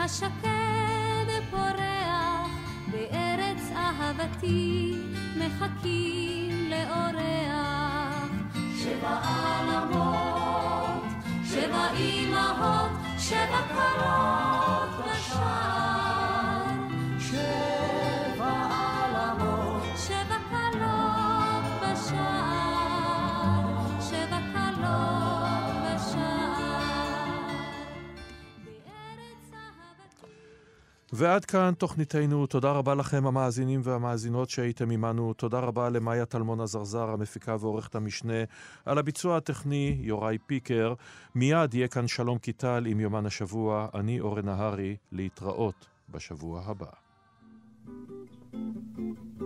השקד פורח, בארץ אהבתי מחכים לאורח. שבע עלמות, שבע אמהות, שבע קרות ועד כאן תוכניתנו. תודה רבה לכם, המאזינים והמאזינות שהייתם עמנו. תודה רבה למאיה טלמון עזרזר, המפיקה ועורכת המשנה. על הביצוע הטכני, יוראי פיקר. מיד יהיה כאן שלום קיטל עם יומן השבוע. אני אורן נהרי, להתראות בשבוע הבא. thank you